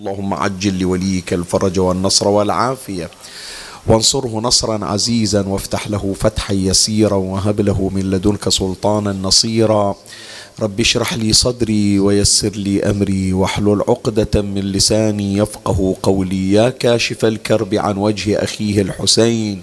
اللهم عجل لوليك الفرج والنصر والعافية. وانصره نصرا عزيزا وافتح له فتحا يسيرا وهب له من لدنك سلطانا نصيرا. رب اشرح لي صدري ويسر لي أمري واحلل عقدة من لساني يفقه قولي. يا كاشف الكرب عن وجه أخيه الحسين.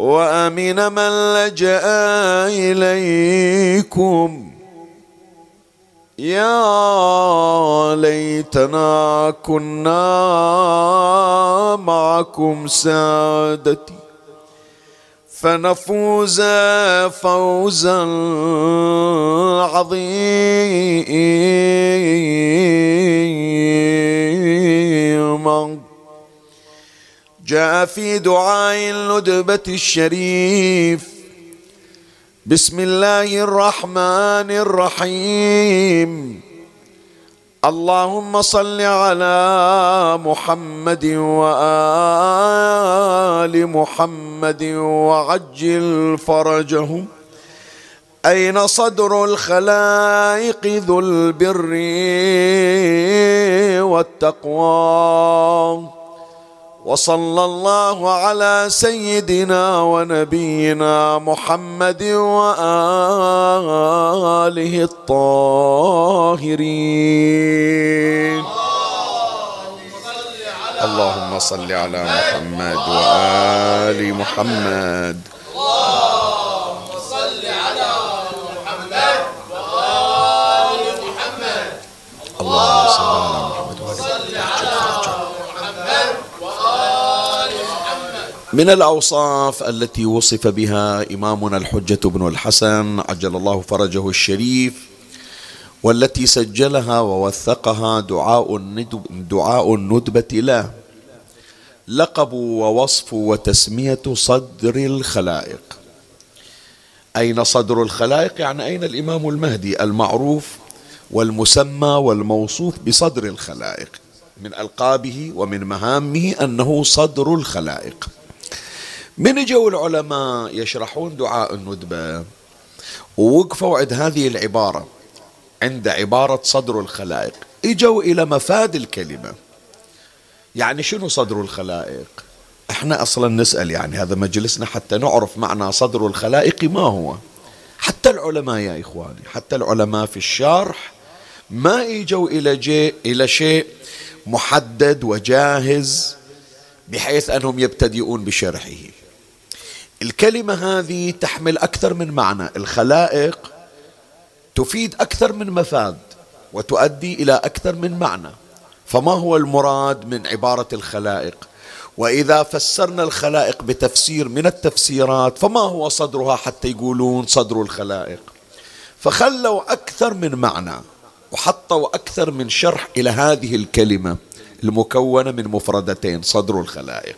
وأمن من لجأ إليكم. يا ليتنا كنا معكم سادتي. فنفوز فوزا عظيما. جاء في دعاء الندبة الشريف. بسم الله الرحمن الرحيم. اللهم صل على محمد وآل محمد وعجل فرجهم أين صدر الخلائق ذو البر والتقوى؟ وصلى الله على سيدنا ونبينا محمد وآله الطاهرين. اللهم صل على محمد وآل محمد. من الأوصاف التي وصف بها إمامنا الحجة بن الحسن عجل الله فرجه الشريف والتي سجلها ووثقها دعاء دعاء الندبة له لقب ووصف وتسمية صدر الخلائق. أين صدر الخلائق؟ يعني أين الإمام المهدي المعروف والمسمى والموصوف بصدر الخلائق من ألقابه ومن مهامه أنه صدر الخلائق. من اجوا العلماء يشرحون دعاء الندبة؟ ووقفوا عند هذه العبارة عند عبارة صدر الخلائق. اجوا إلى مفاد الكلمة. يعني شنو صدر الخلائق؟ إحنا أصلا نسأل يعني هذا مجلسنا حتى نعرف معنى صدر الخلائق ما هو. حتى العلماء يا إخواني حتى العلماء في الشرح ما اجوا إلى, جي إلى شيء محدد وجاهز بحيث أنهم يبتدئون بشرحه. الكلمة هذه تحمل أكثر من معنى. الخلائق تفيد أكثر من مفاد وتؤدي إلى أكثر من معنى. فما هو المراد من عبارة الخلائق؟ وإذا فسرنا الخلائق بتفسير من التفسيرات فما هو صدرها حتى يقولون صدر الخلائق؟ فخلوا أكثر من معنى وحطوا أكثر من شرح إلى هذه الكلمة المكونة من مفردتين صدر الخلائق.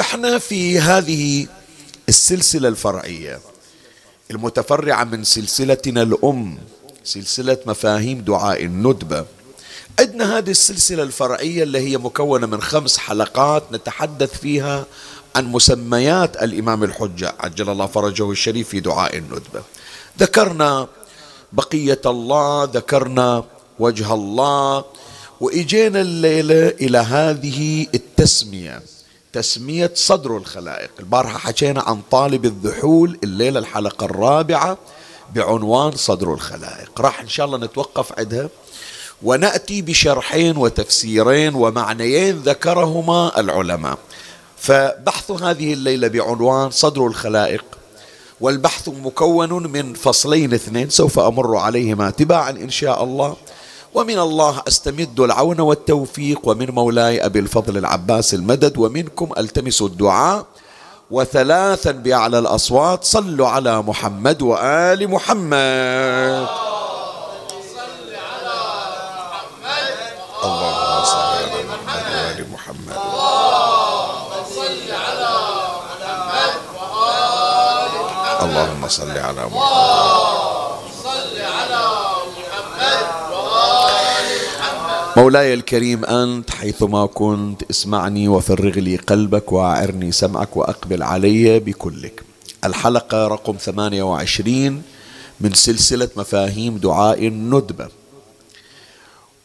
إحنا في هذه السلسلة الفرعية المتفرعة من سلسلتنا الأم سلسلة مفاهيم دعاء الندبة. عندنا هذه السلسلة الفرعية اللي هي مكونة من خمس حلقات نتحدث فيها عن مسميات الإمام الحجة عجل الله فرجه الشريف في دعاء الندبة. ذكرنا بقية الله ذكرنا وجه الله وإجينا الليلة إلى هذه التسمية. تسمية صدر الخلائق. البارحة حكينا عن طالب الذحول الليلة الحلقة الرابعة بعنوان صدر الخلائق. راح إن شاء الله نتوقف عندها ونأتي بشرحين وتفسيرين ومعنيين ذكرهما العلماء. فبحث هذه الليلة بعنوان صدر الخلائق والبحث مكون من فصلين اثنين سوف أمر عليهما تباعا إن شاء الله. ومن الله أستمد العون والتوفيق ومن مولاي أبي الفضل العباس المدد ومنكم ألتمس الدعاء وثلاثا باعلى الأصوات صلوا على محمد وآل محمد. اللهم صل على محمد وآل محمد. اللهم صل على محمد. مولاي الكريم أنت حيثما كنت اسمعني وفرغ لي قلبك وأعرني سمعك وأقبل علي بكلك. الحلقة رقم 28 من سلسلة مفاهيم دعاء الندبة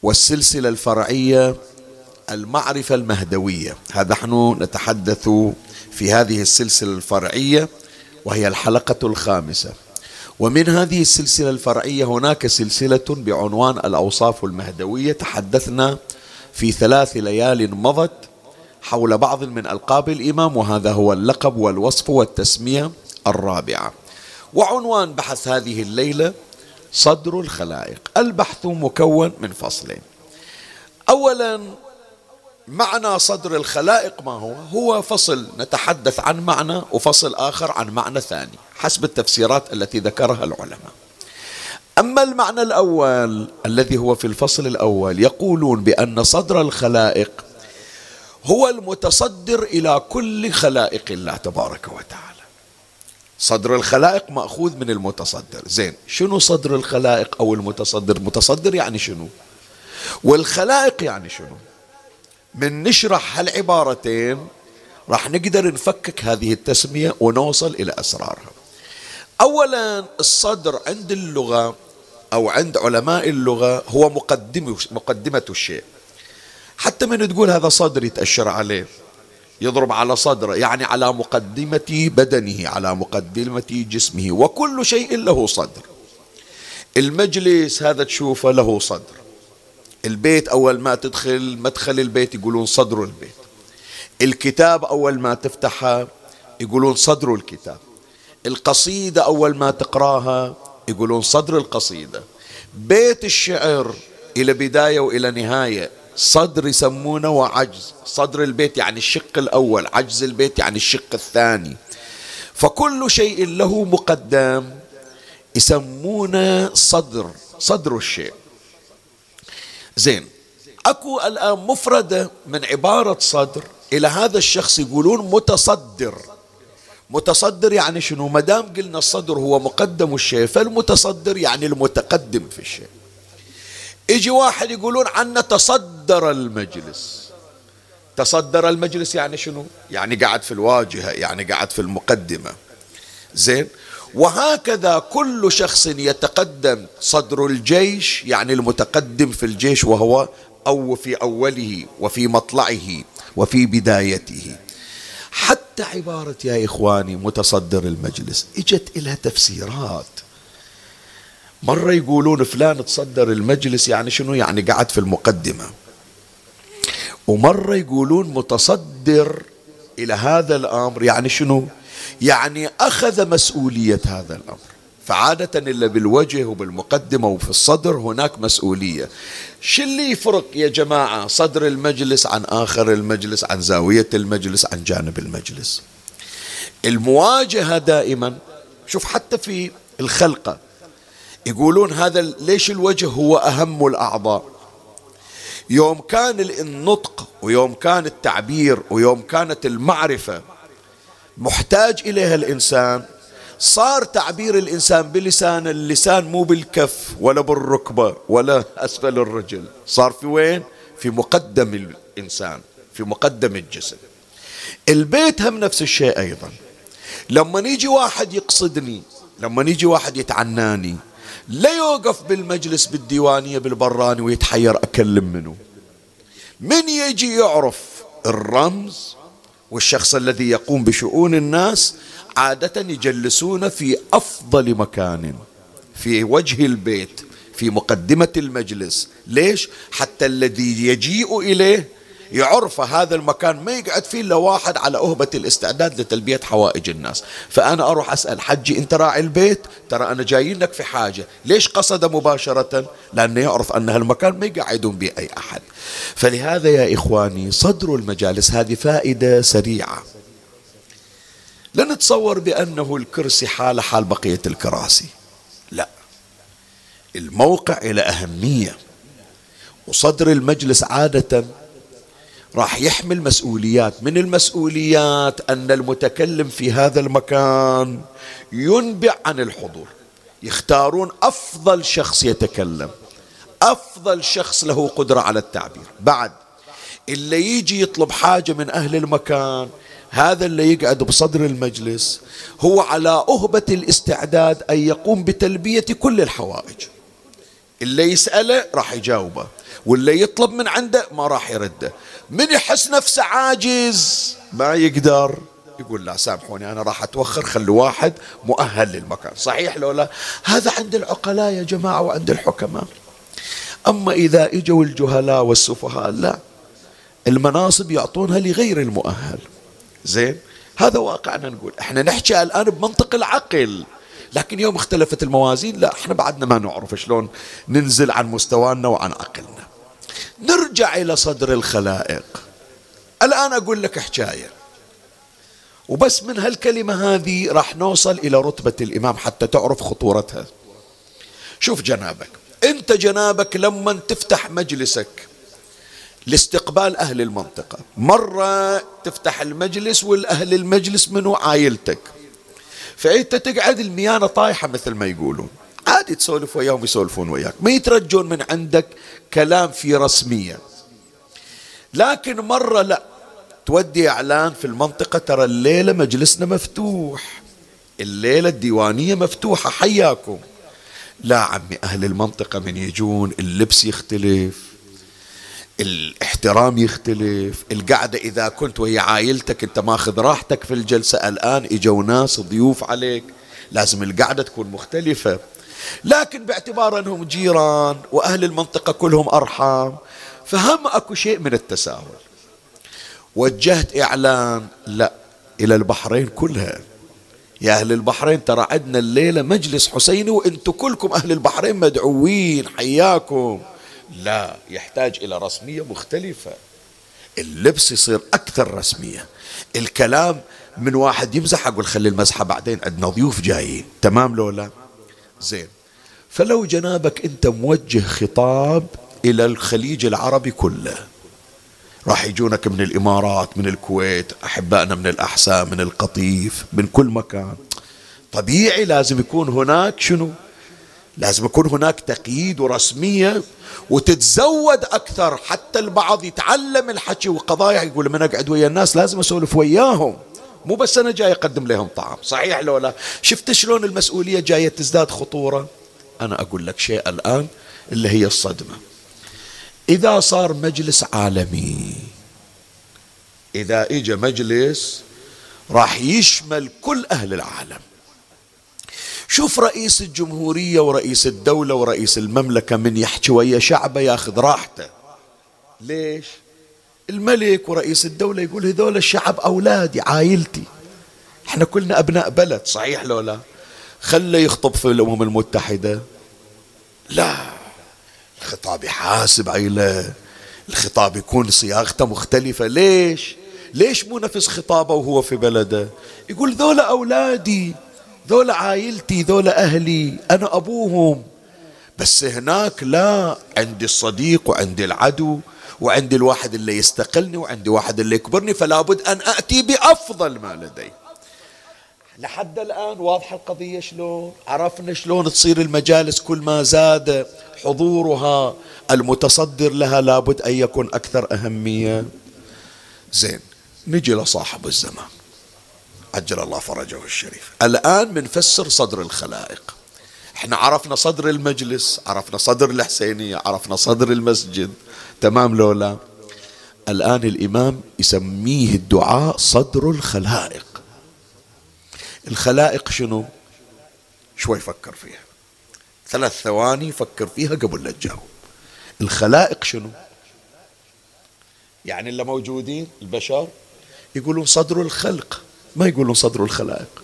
والسلسلة الفرعية المعرفة المهدوية. هذا نحن نتحدث في هذه السلسلة الفرعية وهي الحلقة الخامسة. ومن هذه السلسلة الفرعية هناك سلسلة بعنوان الأوصاف المهدوية. تحدثنا في ثلاث ليال مضت حول بعض من ألقاب الإمام وهذا هو اللقب والوصف والتسمية الرابعة. وعنوان بحث هذه الليلة صدر الخلائق. البحث مكون من فصلين. أولا معنى صدر الخلائق ما هو؟ هو فصل نتحدث عن معنى وفصل آخر عن معنى ثاني. حسب التفسيرات التي ذكرها العلماء. أما المعنى الأول الذي هو في الفصل الأول يقولون بأن صدر الخلائق هو المتصدر إلى كل خلائق الله تبارك وتعالى. صدر الخلائق مأخوذ من المتصدر. زين شنو صدر الخلائق أو المتصدر؟ متصدر يعني شنو؟ والخلائق يعني شنو؟ من نشرح هالعبارتين راح نقدر نفكك هذه التسمية ونوصل إلى أسرارها. أولا الصدر عند اللغة أو عند علماء اللغة هو مقدمة, مقدمة الشيء. حتى من تقول هذا صدر يتأشر عليه. يضرب على صدره يعني على مقدمة بدنه على مقدمة جسمه وكل شيء له صدر. المجلس هذا تشوفه له صدر. البيت أول ما تدخل مدخل البيت يقولون صدر البيت. الكتاب أول ما تفتحها يقولون صدر الكتاب. القصيدة أول ما تقراها يقولون صدر القصيدة. بيت الشعر إلى بداية وإلى نهاية صدر يسمونه وعجز. صدر البيت يعني الشق الأول عجز البيت يعني الشق الثاني. فكل شيء له مقدم يسمونه صدر صدر الشيء. زين أكو الآن مفردة من عبارة صدر إلى هذا الشخص يقولون متصدر. متصدر يعني شنو؟ ما دام قلنا الصدر هو مقدم الشيء فالمتصدر يعني المتقدم في الشيء. يجي واحد يقولون عنا تصدر المجلس. تصدر المجلس يعني شنو؟ يعني قاعد في الواجهة يعني قاعد في المقدمة. زين؟ وهكذا كل شخص يتقدم صدر الجيش يعني المتقدم في الجيش وهو أو في أوله وفي مطلعه وفي بدايته. حتى عبارة يا إخواني متصدر المجلس إجت إلى تفسيرات. مرة يقولون فلان تصدر المجلس يعني شنو؟ يعني قعد في المقدمة. ومرة يقولون متصدر إلى هذا الأمر يعني شنو؟ يعني أخذ مسؤولية هذا الأمر. فعادة إلا بالوجه وبالمقدمة وفي الصدر هناك مسؤولية. شو اللي يفرق يا جماعة؟ صدر المجلس عن آخر المجلس عن زاوية المجلس عن جانب المجلس. المواجهة دائما شوف حتى في الخلقة يقولون هذا ليش الوجه هو أهم الأعضاء؟ يوم كان النطق ويوم كان التعبير ويوم كانت المعرفة محتاج إليها الإنسان صار تعبير الإنسان بلسان اللسان مو بالكف ولا بالركبة ولا أسفل الرجل. صار في وين؟ في مقدم الإنسان في مقدم الجسم البيت هم نفس الشيء أيضا. لما يجي واحد يقصدني لما يجي واحد يتعناني لا يوقف بالمجلس بالديوانية بالبراني ويتحير أكلم منه. من يجي يعرف الرمز والشخص الذي يقوم بشؤون الناس عادة يجلسون في أفضل مكان في وجه البيت في مقدمة المجلس. ليش؟ حتى الذي يجيء إليه يعرف هذا المكان ما يقعد فيه إلا واحد على أهبة الاستعداد لتلبية حوائج الناس. فأنا أروح أسأل حجي أنت راعي البيت؟ ترى أنا جاي لك في حاجة. ليش قصد مباشرة؟ لأنه يعرف أن هالمكان ما يقعدون به أي أحد. فلهذا يا إخواني صدر المجالس هذه فائدة سريعة. لا نتصور بأنه الكرسي حال حال بقية الكراسي. لا. الموقع إلى أهمية. وصدر المجلس عادة راح يحمل مسؤوليات من المسؤوليات أن المتكلم في هذا المكان ينبع عن الحضور. يختارون أفضل شخص يتكلم. أفضل شخص له قدرة على التعبير. بعد اللي يجي يطلب حاجة من أهل المكان هذا اللي يقعد بصدر المجلس هو على أهبة الاستعداد أن يقوم بتلبية كل الحوائج. اللي يسأله راح يجاوبه واللي يطلب من عنده ما راح يرده. من يحس نفسه عاجز؟ ما يقدر. يقول لا سامحوني أنا راح أتوخر خلوا واحد مؤهل للمكان. صحيح لو لا؟ هذا عند العقلاء يا جماعة وعند الحكماء. أما إذا إجوا الجهلاء والسفهاء لا. المناصب يعطونها لغير المؤهل. زين؟ هذا واقعنا نقول. إحنا نحكي الآن بمنطق العقل. لكن يوم اختلفت الموازين لا إحنا بعدنا ما نعرف شلون ننزل عن مستوانا وعن عقلنا. نرجع إلى صدر الخلائق. الآن أقول لك حكاية. وبس من هالكلمة هذه راح نوصل إلى رتبة الإمام حتى تعرف خطورتها. شوف جنابك. أنت جنابك لما تفتح مجلسك لاستقبال أهل المنطقة. مرة تفتح المجلس والأهل المجلس منو؟ عايلتك فأنت تقعد الميانة طايحة مثل ما يقولون. عادي تسولف وياهم يسولفون وياك. ما يترجون من عندك كلام في رسمية. لكن مرة لا. تودي إعلان في المنطقة ترى الليلة مجلسنا مفتوح. الليلة الديوانية مفتوحة. حياكم. لا عمي أهل المنطقة من يجون اللبس يختلف. الاحترام يختلف القعدة إذا كنت وهي عائلتك أنت ماخذ راحتك في الجلسة الآن إجوا ناس ضيوف عليك لازم القعدة تكون مختلفة. لكن باعتبار أنهم جيران وأهل المنطقة كلهم أرحام فهم أكو شيء من التساهل. وجهت إعلان لا إلى البحرين كلها. يا أهل البحرين ترى عندنا الليلة مجلس حسيني وأنتم كلكم أهل البحرين مدعوين حياكم. لا يحتاج إلى رسمية مختلفة. اللبس يصير أكثر رسمية. الكلام من واحد يمزح أقول خلي المزحة بعدين عندنا ضيوف جايين. تمام لو لا؟ زين. فلو جنابك أنت موجه خطاب إلى الخليج العربي كله راح يجونك من الإمارات من الكويت أحبائنا من الأحساء من القطيف من كل مكان. طبيعي لازم يكون هناك شنو؟ لازم يكون هناك تقييد ورسمية وتتزود أكثر حتى البعض يتعلم الحكي وقضايا يقول من أقعد ويا الناس لازم أسولف وياهم. مو بس أنا جاي أقدم لهم طعام صحيح لو لا؟ شفت شلون المسؤولية جاية تزداد خطورة؟ أنا أقول لك شيء الآن اللي هي الصدمة. إذا صار مجلس عالمي إذا إجا مجلس راح يشمل كل أهل العالم. شوف رئيس الجمهورية ورئيس الدولة ورئيس المملكة من يحكي ويا شعبه ياخذ راحته. ليش؟ الملك ورئيس الدولة يقول هذول الشعب أولادي عائلتي. إحنا كلنا أبناء بلد صحيح لو لا؟ خله يخطب في الأمم المتحدة. لا. الخطاب يحاسب عيلة. الخطاب يكون صياغته مختلفة. ليش؟ ليش مو نفس خطابه وهو في بلده؟ يقول ذولا أولادي. ذولا عائلتي ذولا أهلي أنا أبوهم. بس هناك لا عندي الصديق وعندي العدو وعندي الواحد اللي يستقلني وعندي واحد اللي يكبرني فلا بد أن أتي بأفضل ما لدي. لحد الآن واضحة القضية شلون؟ عرفنا شلون تصير المجالس كل ما زاد حضورها المتصدر لها لابد أن يكون أكثر أهمية. زين نجي لصاحب الزمان. عجل الله فرجه الشريف. الآن بنفسر صدر الخلائق. إحنا عرفنا صدر المجلس عرفنا صدر الحسينية عرفنا صدر المسجد. تمام لولا؟ الآن الإمام يسميه الدعاء صدر الخلائق. الخلائق شنو؟ شوي فكر فيها. ثلاث ثواني فكر فيها قبل لا تجاوب. الخلائق شنو؟ يعني اللي موجودين البشر يقولون صدر الخلق. ما يقولون صدر الخلائق.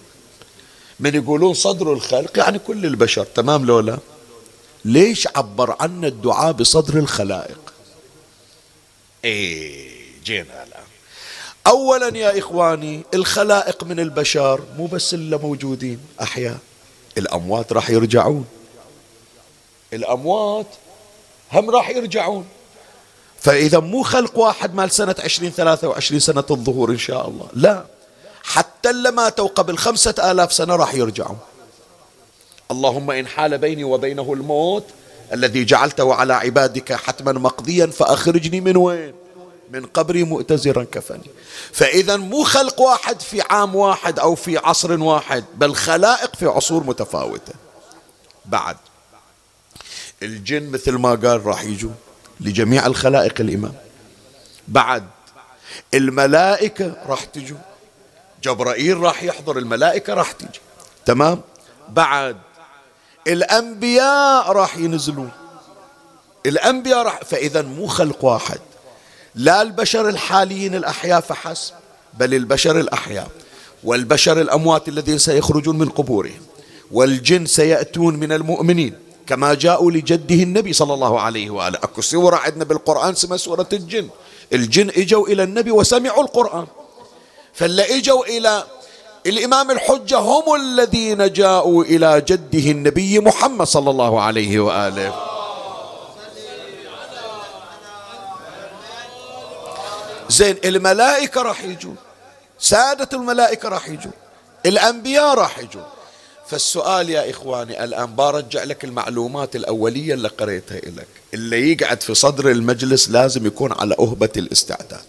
من يقولون صدر الخلق يعني كل البشر تمام لولا ليش عبر عنا الدعاء بصدر الخلائق؟ إيه جينا الآن. اولا يا إخواني الخلائق من البشر مو بس اللي موجودين أحياء. الأموات راح يرجعون. الأموات هم راح يرجعون. فإذا مو خلق واحد مال عشرين ثلاثة وعشرين سنة الظهور إن شاء الله لا. حتى اللي ماتوا قبل خمسة آلاف سنة راح يرجعوا. اللهم إن حال بيني وبينه الموت الذي جعلته على عبادك حتما مقضيا فأخرجني من وين؟ من قبري مؤتزرا كفني. فإذا مو خلق واحد في عام واحد أو في عصر واحد بل خلائق في عصور متفاوتة. بعد الجن مثل ما قال راح يجوا لجميع الخلائق الإمام. بعد الملائكة راح تجوا جبرائيل راح يحضر الملائكة راح تيجي. تمام؟ بعد الأنبياء راح ينزلون. الأنبياء راح فإذا مو خلق واحد. لا البشر الحاليين الأحياء فحسب بل البشر الأحياء. والبشر الأموات الذين سيخرجون من قبورهم والجن سيأتون من المؤمنين كما جاءوا لجده النبي صلى الله عليه وآله. أكو سورة عندنا بالقرآن اسمها سورة الجن. الجن إجوا إلى النبي وسمعوا القرآن. فاللي اجوا إلى الإمام الحجة هم الذين جاءوا إلى جده النبي محمد صلى الله عليه وآله. زين الملائكة راح يجون سادة الملائكة راح يجون الأنبياء راح يجون. فالسؤال يا إخواني الآن برجع لك المعلومات الأولية اللي قريتها لك اللي يقعد في صدر المجلس لازم يكون على أهبة الاستعداد.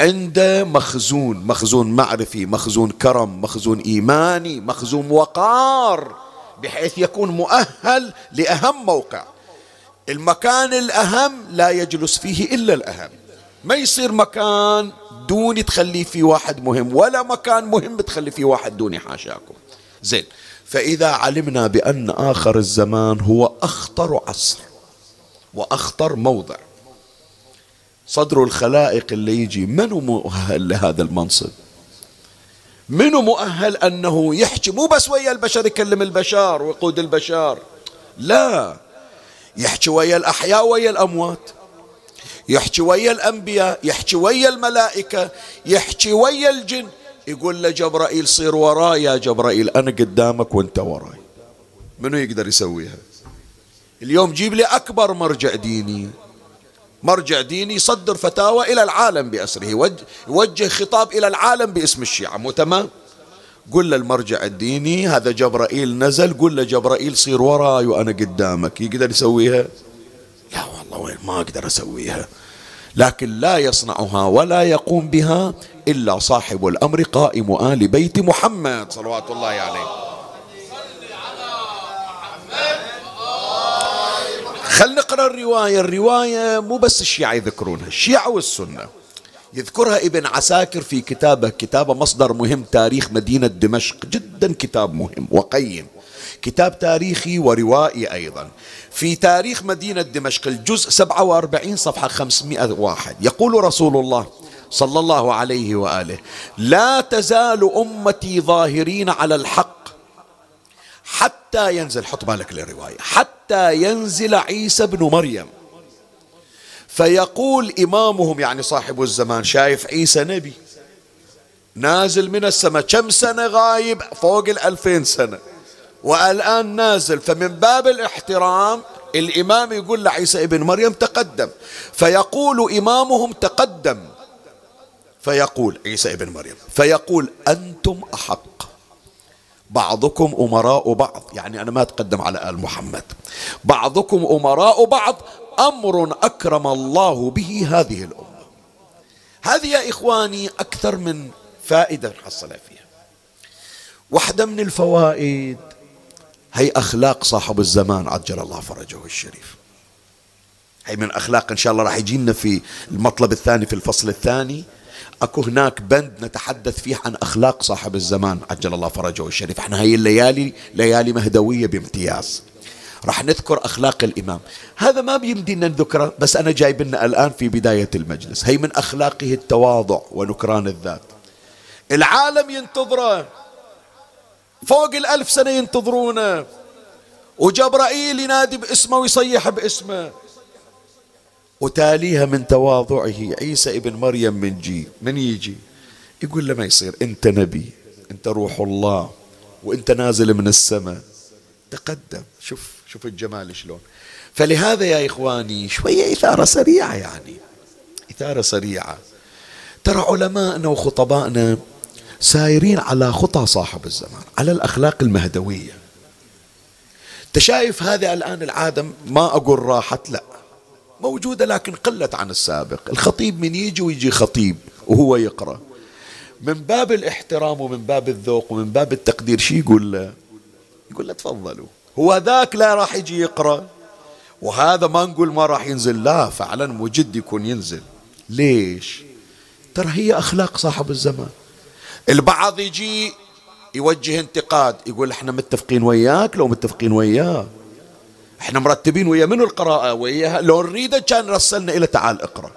عنده مخزون مخزون معرفي مخزون كرم مخزون إيماني مخزون وقار بحيث يكون مؤهل لأهم موقع. المكان الأهم لا يجلس فيه إلا الأهم. ما يصير مكان دوني تخلي فيه واحد مهم ولا مكان مهم تخلي فيه واحد دوني حاشاكم زين. فإذا علمنا بأن آخر الزمان هو أخطر عصر وأخطر موضع. صدر الخلائق اللي يجي. منو مؤهل لهذا المنصب؟ منو مؤهل أنه يحكي؟ مو بس ويا البشر يكلم البشر ويقود البشر. لا. يحكي ويا الأحياء ويا الأموات. يحكي ويا الأنبياء يحكي ويا الملائكة يحكي ويا الجن. يقول له جبرائيل صير وراي يا جبرائيل أنا قدامك وأنت وراي. منو يقدر يسويها؟ اليوم جيب لي أكبر مرجع ديني. مرجع ديني يصدر فتاوى إلى العالم بأسره. يوجه خطاب إلى العالم باسم الشيعة. مو تمام؟ قل له المرجع الديني هذا جبرائيل نزل قل له جبرائيل صير وراي وأنا قدامك. يقدر يسويها؟ لا والله وين؟ ما أقدر أسويها. لكن لا يصنعها ولا يقوم بها إلا صاحب الأمر قائم آل بيت محمد صلوات الله عليه. خل نقرأ الرواية. الرواية مو بس الشيعة يذكرونها الشيعة والسنة. يذكرها ابن عساكر في كتابه كتابه مصدر مهم تاريخ مدينة دمشق. جدا كتاب مهم وقيم. كتاب تاريخي وروائي أيضا. في تاريخ مدينة دمشق الجزء 47 صفحة 500 واحد. يقول رسول الله صلى الله عليه وآله لا تزال أمتي ظاهرين على الحق حتى ينزل حط بالك للرواية حتى ينزل عيسى بن مريم. فيقول إمامهم يعني صاحب الزمان شايف عيسى نبي نازل من السماء كم سنة غايب؟ فوق الألفين سنة. والآن نازل فمن باب الاحترام الإمام يقول لعيسى ابن مريم تقدم. فيقول إمامهم تقدم. فيقول عيسى ابن مريم فيقول أنتم أحق. بعضكم أمراء بعض. يعني أنا ما أتقدم على آل محمد. بعضكم أمراء بعض أمر أكرم الله به هذه الأمة. هذه يا إخواني أكثر من فائدة نحصل فيها. واحدة من الفوائد هي أخلاق صاحب الزمان عجل الله فرجه الشريف. هي من أخلاق إن شاء الله راح يجينا في المطلب الثاني في الفصل الثاني. أكو هناك بند نتحدث فيه عن أخلاق صاحب الزمان عجل الله فرجه الشريف. إحنا هاي الليالي ليالي مهدوية بامتياز. راح نذكر أخلاق الإمام. هذا ما بيمدينا نذكره بس أنا جايب لنا الآن في بداية المجلس. هي من أخلاقه التواضع ونكران الذات. العالم ينتظره. فوق الألف سنة ينتظرونه. وجبرائيل ينادي باسمه ويصيح باسمه. وتاليها من تواضعه. عيسى ابن مريم من جي. من يجي؟ يقول له ما يصير. انت نبي. انت روح الله. وانت نازل من السماء. تقدم. شوف شوف الجمال شلون. فلهذا يا إخواني شوية إثارة سريعة يعني. إثارة سريعة. ترى علماءنا وخطبائنا سايرين على خطى صاحب الزمان على الأخلاق المهدوية. تشايف هذه الآن العادة ما أقول راحت لا. موجودة لكن قلت عن السابق. الخطيب من يجي ويجي خطيب وهو يقرأ. من باب الاحترام ومن باب الذوق ومن باب التقدير شي يقول له؟ يقول له تفضلوا. هو ذاك لا راح يجي يقرأ. وهذا ما نقول ما راح ينزل. لا فعلا مجد يكون ينزل. ليش؟ ترى هي أخلاق صاحب الزمان. البعض يجي يوجه انتقاد يقول إحنا متفقين وياك لو متفقين وياه إحنا مرتبين ويا منو القراءة؟ وياها لو نريده كان رسلنا إلى تعال اقرأ.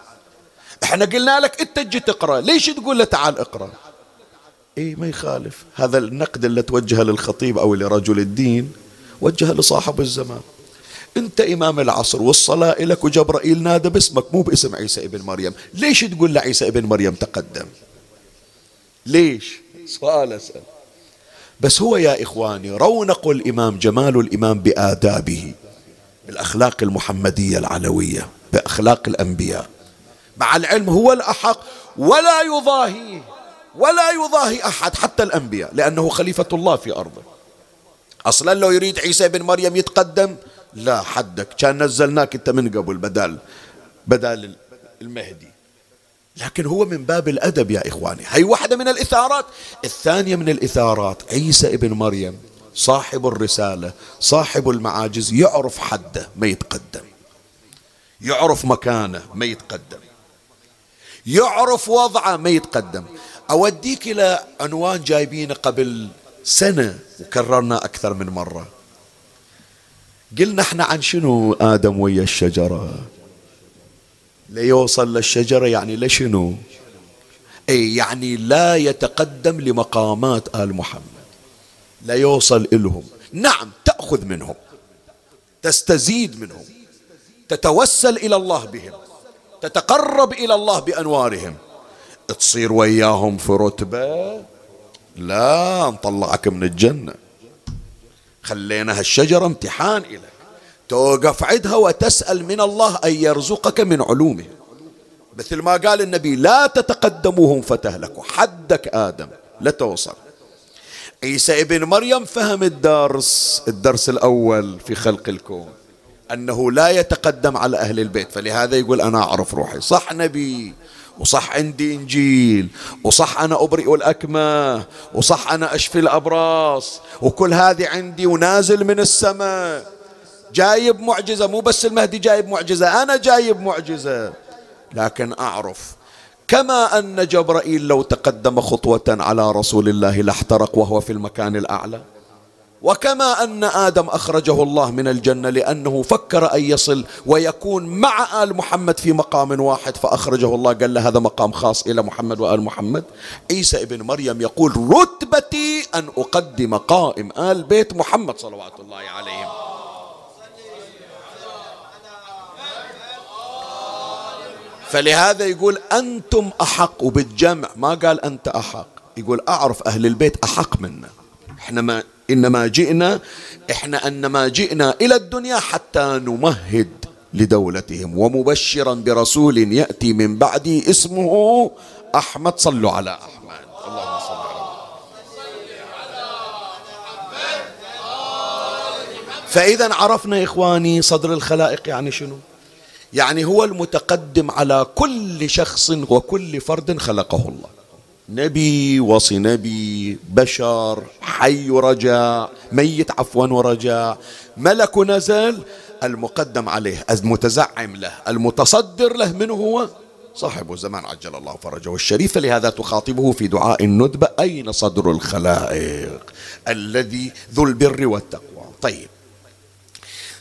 إحنا قلنا لك أنت تجي تقرأ. ليش تقول له تعال اقرأ؟ اي ما يخالف. هذا النقد اللي توجهه للخطيب أو لرجل الدين وجهه لصاحب الزمان. أنت إمام العصر والصلاة لك وجبرائيل نادى باسمك مو باسم عيسى ابن مريم. ليش تقول لعيسى ابن مريم تقدم؟ ليش؟ سؤال أسأل. بس هو يا إخواني رونق الإمام جمال الإمام بآدابه. بالأخلاق المحمدية العلوية بأخلاق الأنبياء. مع العلم هو الأحق ولا يضاهيه ولا يضاهي أحد حتى الأنبياء لأنه خليفة الله في أرضه. أصلا لو يريد عيسى بن مريم يتقدم لا حدك. كان نزلناك أنت من قبل بدال بدال المهدي. لكن هو من باب الأدب يا إخواني. هي واحدة من الإثارات. الثانية من الإثارات عيسى ابن مريم صاحب الرسالة صاحب المعاجز يعرف حده ما يتقدم. يعرف مكانه ما يتقدم. يعرف وضعه ما يتقدم. أوديك إلى عنوان جايبينه قبل سنة وكررنا أكثر من مرة. قلنا إحنا عن شنو آدم ويا الشجرة؟ ليوصل للشجرة يعني لشنو؟ أي يعني لا يتقدم لمقامات آل محمد. لا يوصل إلهم. نعم تأخذ منهم تستزيد منهم تتوسل إلى الله بهم تتقرب إلى الله بأنوارهم. تصير وياهم في رتبة؟ لا نطلعك من الجنة. خلينا هالشجرة امتحان إليك. توقف عدها وتسأل من الله أن يرزقك من علومه مثل ما قال النبي لا تتقدموهم فتهلكوا. حدك آدم لا توصل. عيسى ابن مريم فهم الدرس الدرس الأول في خلق الكون أنه لا يتقدم على أهل البيت فلهذا يقول أنا أعرف روحي صح نبي وصح عندي إنجيل وصح أنا أبرئ الأكمة وصح أنا أشفي الأبراص وكل هذه عندي ونازل من السماء. جايب معجزة مو بس المهدي جايب معجزة أنا جايب معجزة لكن أعرف كما أن جبرائيل لو تقدم خطوة على رسول الله لاحترق وهو في المكان الأعلى. وكما أن آدم أخرجه الله من الجنة لأنه فكر أن يصل ويكون مع آل محمد في مقام واحد فأخرجه الله قال له هذا مقام خاص إلى محمد وآل محمد. عيسى ابن مريم يقول رتبتي أن أقدم قائم آل بيت محمد صلوات الله عليهم. فلهذا يقول أنتم أحق وبالجمع ما قال أنت أحق. يقول أعرف أهل البيت أحق منا. إحنا ما إنما جئنا إحنا أنما جئنا إلى الدنيا حتى نمهد لدولتهم. ومبشرا برسول يأتي من بعدي اسمه أحمد. صلوا على أحمد. اللهم صل فإذا عرفنا إخواني صدر الخلائق يعني شنو؟ يعني هو المتقدم على كل شخص وكل فرد خلقه الله. نبي وصي نبي بشر حي ورجاء ميت عفوا ورجاء ملك نزل المقدم عليه المتزعم له المتصدر له منه هو؟ صاحب الزمان عجل الله فرجه الشريف لهذا تخاطبه في دعاء الندبة أين صدر الخلائق الذي ذو البر والتقوى؟ طيب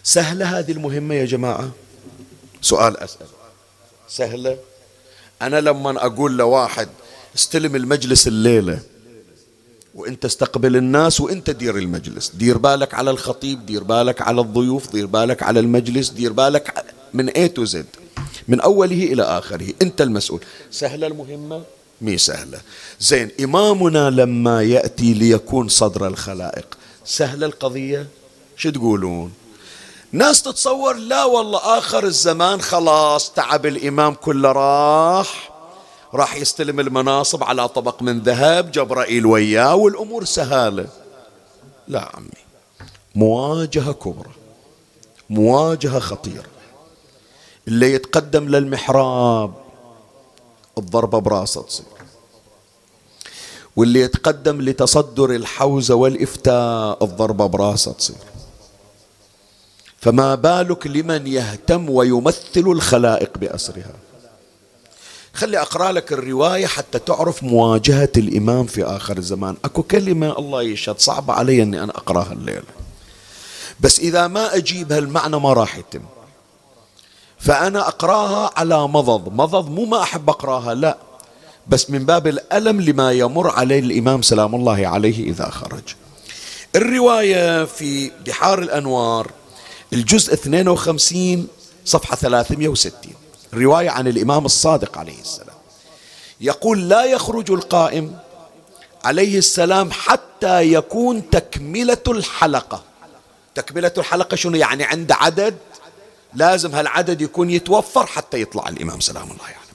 سهلة هذه المهمة يا جماعة؟ سؤال أسأل. سهلة؟ أنا لما أقول لواحد استلم المجلس الليلة وإنت استقبل الناس وإنت دير المجلس دير بالك على الخطيب دير بالك على الضيوف دير بالك على المجلس دير بالك من A to Z من أوله إلى آخره أنت المسؤول. سهلة المهمة؟ مي سهلة. زين إمامنا لما يأتي ليكون صدر الخلائق سهلة القضية؟ شو تقولون؟ ناس تتصور لا والله آخر الزمان خلاص تعب الإمام كله راح راح يستلم المناصب على طبق من ذهب جبرائيل وياه والأمور سهالة. لا عمي مواجهة كبرى مواجهة خطيرة. اللي يتقدم للمحراب الضربة براسه تصير. واللي يتقدم لتصدر الحوزة والإفتاء الضربة براسه تصير. فما بالك لمن يهتم ويمثل الخلائق بأسرها؟ خلي أقرأ لك الرواية حتى تعرف مواجهة الإمام في آخر الزمان. أكو كلمة الله يشهد صعبة علي أني أنا أقرأها الليلة. بس إذا ما أجيبها المعنى ما راح يتم. فأنا أقرأها على مضض. مضض مو ما أحب أقرأها لا. بس من باب الألم لما يمر عليه الإمام سلام الله عليه إذا خرج. الرواية في بحار الأنوار الجزء 52 صفحة 360 رواية عن الإمام الصادق عليه السلام. يقول لا يخرج القائم عليه السلام حتى يكون تكملة الحلقة. تكملة الحلقة شنو يعني؟ عند عدد؟ لازم هالعدد يكون يتوفر حتى يطلع الإمام سلام الله عليه. يعني.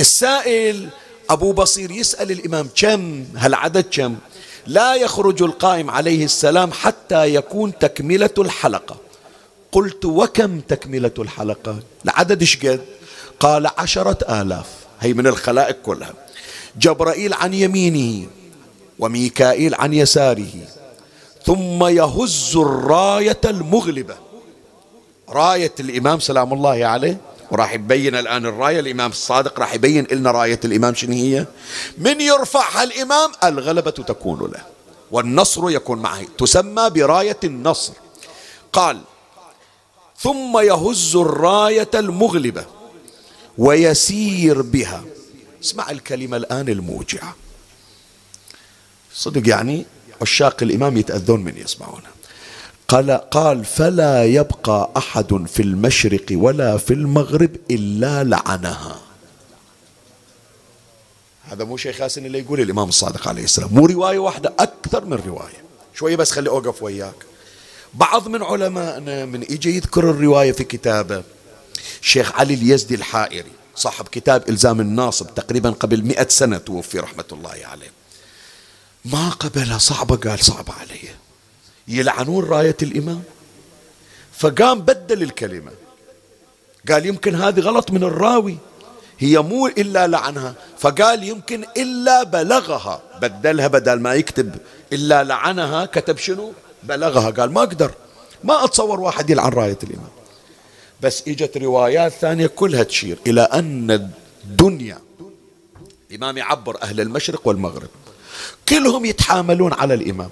السائل أبو بصير يسأل الإمام كم؟ هالعدد كم؟ لا يخرج القائم عليه السلام حتى يكون تكملة الحلقة. قلت وكم تكملة الحلقة العدد إيش قد قال عشرة آلاف. هي من الخلائق كلها. جبرائيل عن يمينه وميكائيل عن يساره. ثم يهز الراية المغلبة. راية الإمام سلام الله عليه. وراح يبين الآن الراية. الإمام الصادق راح يبين لنا راية الإمام شنو هي. من يرفعها الإمام؟ الغلبة تكون له. والنصر يكون معه. تسمى براية النصر. قال ثم يهز الراية المغلبة ويسير بها. اسمع الكلمة الآن الموجعة. صدق يعني عشاق الإمام يتأذون من يسمعونها قال قال فلا يبقى أحد في المشرق ولا في المغرب إلا لعنها. هذا مو شيخ ياسين اللي يقول الإمام الصادق عليه السلام. مو رواية واحدة أكثر من رواية. شوية بس خلي أوقف وياك. بعض من علمائنا من اجى يذكر الرواية في كتابه. شيخ علي اليزدي الحائري صاحب كتاب إلزام الناصب تقريبا قبل مئة سنة توفي رحمة الله عليه. ما قبلها صعبه قال صعبه عليه يلعنون راية الإمام. فقام بدل الكلمة. قال يمكن هذه غلط من الراوي. هي مو إلا لعنها. فقال يمكن إلا بلغها. بدلها بدل ما يكتب إلا لعنها كتب شنو؟ بلغها قال ما أقدر ما أتصور واحد يلعن راية الإمام. بس إجت روايات ثانية كلها تشير إلى أن الدنيا الإمام يعبر أهل المشرق والمغرب كلهم يتحاملون على الإمام.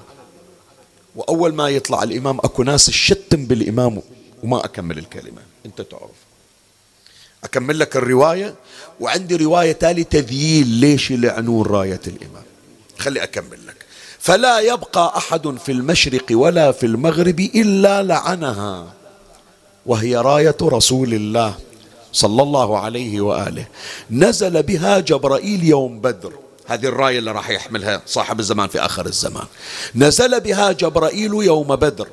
وأول ما يطلع الإمام أكو ناس تشتم بالإمام وما أكمل الكلمة. أنت تعرف. أكمل لك الرواية وعندي رواية تالي تذييل ليش يلعنون راية الإمام. خلي أكمل لك. فلا يبقى أحد في المشرق ولا في المغرب إلا لعنها وهي راية رسول الله صلى الله عليه وآله. نزل بها جبرائيل يوم بدر. هذه الراية اللي راح يحملها صاحب الزمان في آخر الزمان. نزل بها جبرائيل يوم بدر.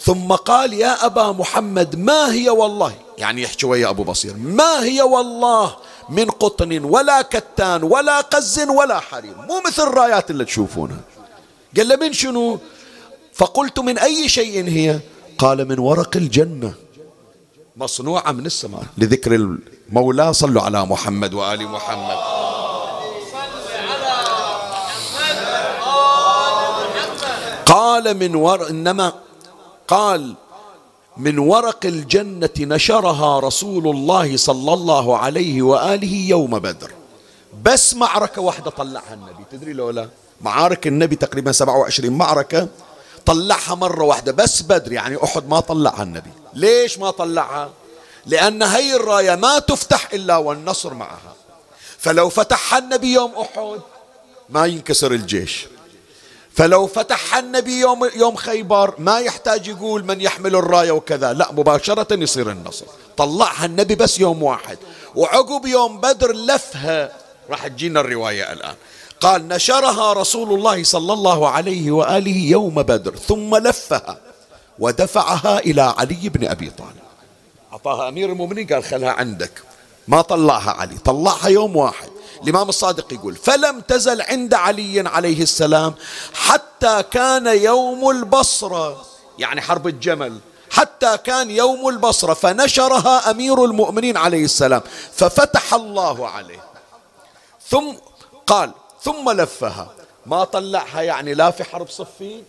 ثم قال يا أبا محمد ما هي والله؟ يعني يحكي ويا أبو بصير ما هي والله من قطن ولا كتان ولا قز ولا حرير. مو مثل الرايات اللي تشوفونها. قال له من شنو؟ فقلت من أي شيء هي؟ قال من ورق الجنة. مصنوعة من السماء. لذكر المولى صلوا على محمد وآل محمد. قال من ور إنما قال من ورق الجنة نشرها رسول الله صلى الله عليه وآله يوم بدر. بس معركة واحدة طلعها النبي. تدري لو لا معارك النبي تقريبا 27 معركة طلعها مرة واحدة بس بدر يعني أحد ما طلعها النبي. ليش ما طلعها؟ لأن هي الراية ما تفتح إلا والنصر معها. فلو فتحها النبي يوم أحد ما ينكسر الجيش. فلو فتح النبي يوم يوم خيبر ما يحتاج يقول من يحمل الراية وكذا. لا مباشرة يصير النصر. طلعها النبي بس يوم واحد. وعقب يوم بدر لفها. راح تجينا الرواية الآن. قال نشرها رسول الله صلى الله عليه وآله يوم بدر ثم لفها ودفعها إلى علي بن أبي طالب. أعطاها أمير المؤمنين قال خلها عندك. ما طلعها علي طلعها يوم واحد. الإمام الصادق يقول فلم تزل عند علي عليه السلام حتى كان يوم البصرة. يعني حرب الجمل. حتى كان يوم البصرة فنشرها أمير المؤمنين عليه السلام ففتح الله عليه. ثم قال ثم لفها. ما طلعها يعني لا في حرب صفين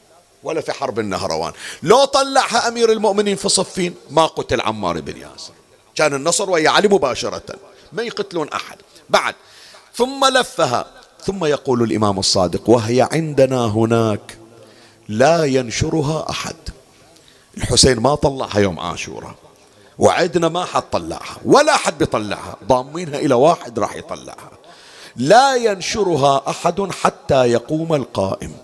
ولا في حرب النهروان. لو طلعها أمير المؤمنين في صفين ما قتل عمار بن ياسر. كان النصر ويا علي مباشرة. ما يقتلون أحد. بعد ثم لفها. ثم يقول الإمام الصادق وهي عندنا هناك لا ينشرها أحد. الحسين ما طلعها يوم عاشوراء وعدنا ما حد طلعها. ولا حد بيطلعها. ضامينها إلى واحد راح يطلعها. لا ينشرها أحد حتى يقوم القائم.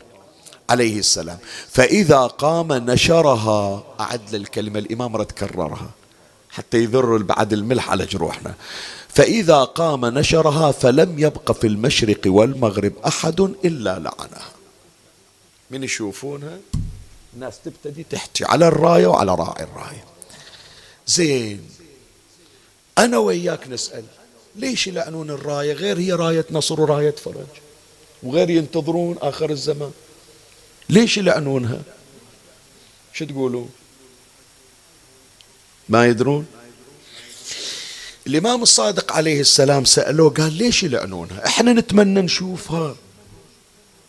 عليه السلام. فإذا قام نشرها أعد الكلمة الإمام رد كررها حتى يذر بعد الملح على جروحنا. فإذا قام نشرها فلم يبق في المشرق والمغرب أحد إلا لعنها. من يشوفونها؟ الناس تبتدي تحكي على الراية وعلى راعي الراية. زين. أنا وياك نسأل. ليش يلعنون الراية؟ غير هي راية نصر وراية فرج. وغير ينتظرون آخر الزمان. ليش يلعنونها شو تقولون؟ ما يدرون؟ الإمام الصادق عليه السلام سألوه قال ليش يلعنونها إحنا نتمنى نشوفها.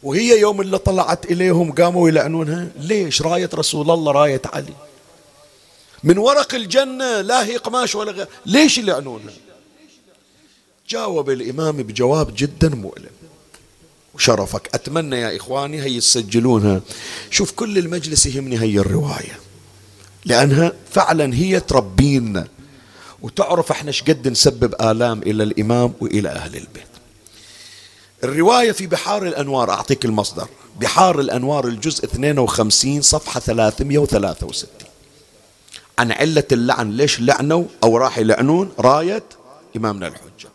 وهي يوم اللي طلعت إليهم قاموا يلعنونها ليش؟ راية رسول الله راية علي. من ورق الجنة لا هي قماش ولا غير. ليش يلعنونها جاوب الإمام بجواب جدا مؤلم. وشرفك. أتمنى يا إخواني هي تسجلونها شوف كل المجلس يهمني هي الرواية. لأنها فعلا هي تربينا. وتعرف إحنا شقد نسبب آلام إلى الإمام وإلى أهل البيت. الرواية في بحار الأنوار. أعطيك المصدر. بحار الأنوار الجزء 52 صفحة 363 عن علة اللعن. ليش لعنوا أو راح يلعنون؟ راية إمامنا الحجة.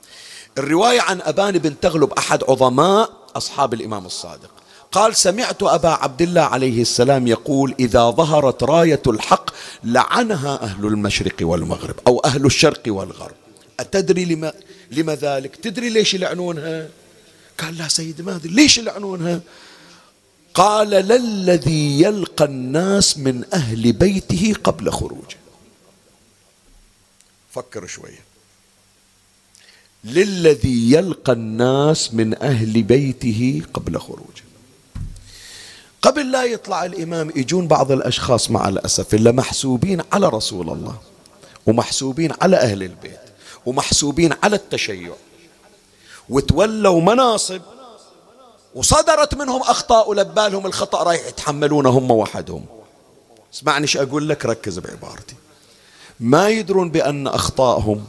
الرواية عن أبان بن تغلب أحد عظماء أصحاب الإمام الصادق. قال سمعت أبا عبد الله عليه السلام يقول إذا ظهرت راية الحق لعنها أهل المشرق والمغرب أو أهل الشرق والغرب. أتدري لما, لما ذلك؟ تدري ليش يلعنونها؟ قال لا سيد ما أدري ليش يلعنونها؟ قال للذي يلقى الناس من أهل بيته قبل خروجه. فكر شوية. للذي يلقى الناس من أهل بيته قبل خروجه. قبل لا يطلع الإمام يجون بعض الأشخاص مع الأسف اللي محسوبين على رسول الله ومحسوبين على أهل البيت ومحسوبين على التشيع. وتولوا مناصب وصدرت منهم أخطاء ولبالهم الخطأ رايح يتحملونه هم وحدهم. اسمعني إيش أقول لك؟ ركز بعبارتي. ما يدرون بأن أخطائهم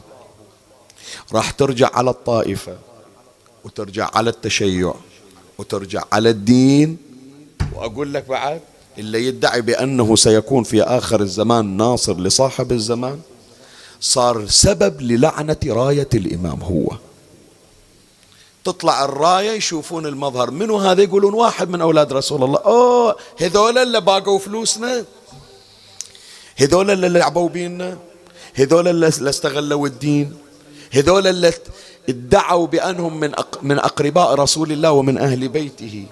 راح ترجع على الطائفة وترجع على التشيع وترجع على الدين. وأقول لك بعد اللي يدعي بأنه سيكون في آخر الزمان ناصر لصاحب الزمان صار سبب للعنة راية الإمام هو. تطلع الراية يشوفون المظهر منو هذا؟ يقولون واحد من أولاد رسول الله. أوه هذول اللي باقوا فلوسنا؟ هذول اللي لعبوا بينا؟ هذول اللي استغلوا الدين؟ هذول اللي ادعوا بأنهم من من أقرباء رسول الله ومن أهل بيته.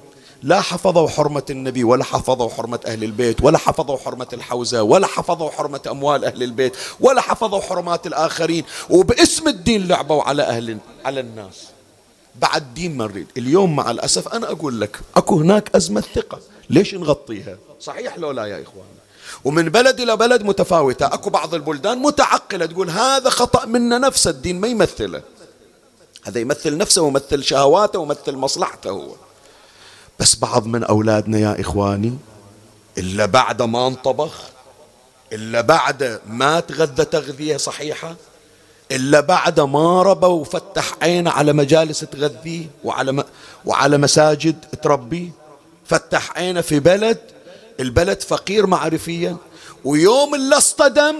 لا حفظوا حرمة النبي ولا حفظوا حرمة أهل البيت ولا حفظوا حرمة الحوزة ولا حفظوا حرمة أموال أهل البيت ولا حفظوا حرمات الآخرين. وباسم الدين لعبوا على أهل على الناس. بعد دين ما نريد. اليوم مع الأسف أنا أقول لك أكو هناك أزمة ثقة. ليش نغطيها؟ صحيح لو لا يا إخوان ومن بلد إلى بلد متفاوتة أكو بعض البلدان متعقلة تقول هذا خطأ منا نفس الدين ما يمثله هذا يمثل نفسه ويمثل شهواته ويمثل مصلحته هو بس بعض من أولادنا يا إخواني إلا بعد ما انطبخ إلا بعد ما تغذى تغذية صحيحة إلا بعد ما ربى وفتح عينه على مجالس تغذيه وعلى. وعلى مساجد تربيه فتح عينه في بلد البلد فقير معرفيا ويوم اللي اصطدم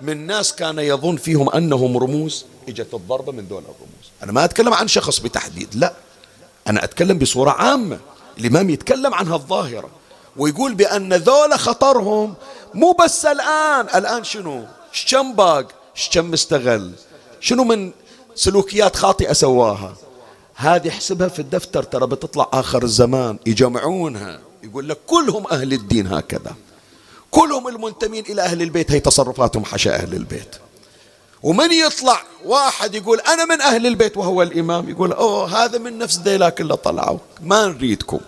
من ناس كان يظن فيهم أنهم رموز إجت الضربة من دون الرموز. أنا ما أتكلم عن شخص بتحديد لا. أنا أتكلم بصورة عامة الإمام يتكلم عن هالظاهرة ويقول بأن ذولا خطرهم مو بس الآن. الآن شنو؟ شكم باق شكم مستغل شنو من سلوكيات خاطئة سواها؟ هذه احسبها في الدفتر ترى بتطلع آخر الزمان يجمعونها. يقول لك كلهم أهل الدين هكذا. كلهم المنتمين إلى أهل البيت هي تصرفاتهم حشا أهل البيت. ومن يطلع؟ واحد يقول أنا من أهل البيت وهو الإمام يقول أوه هذا من نفس ديلاك اللي طلعوا. ما نريدكم.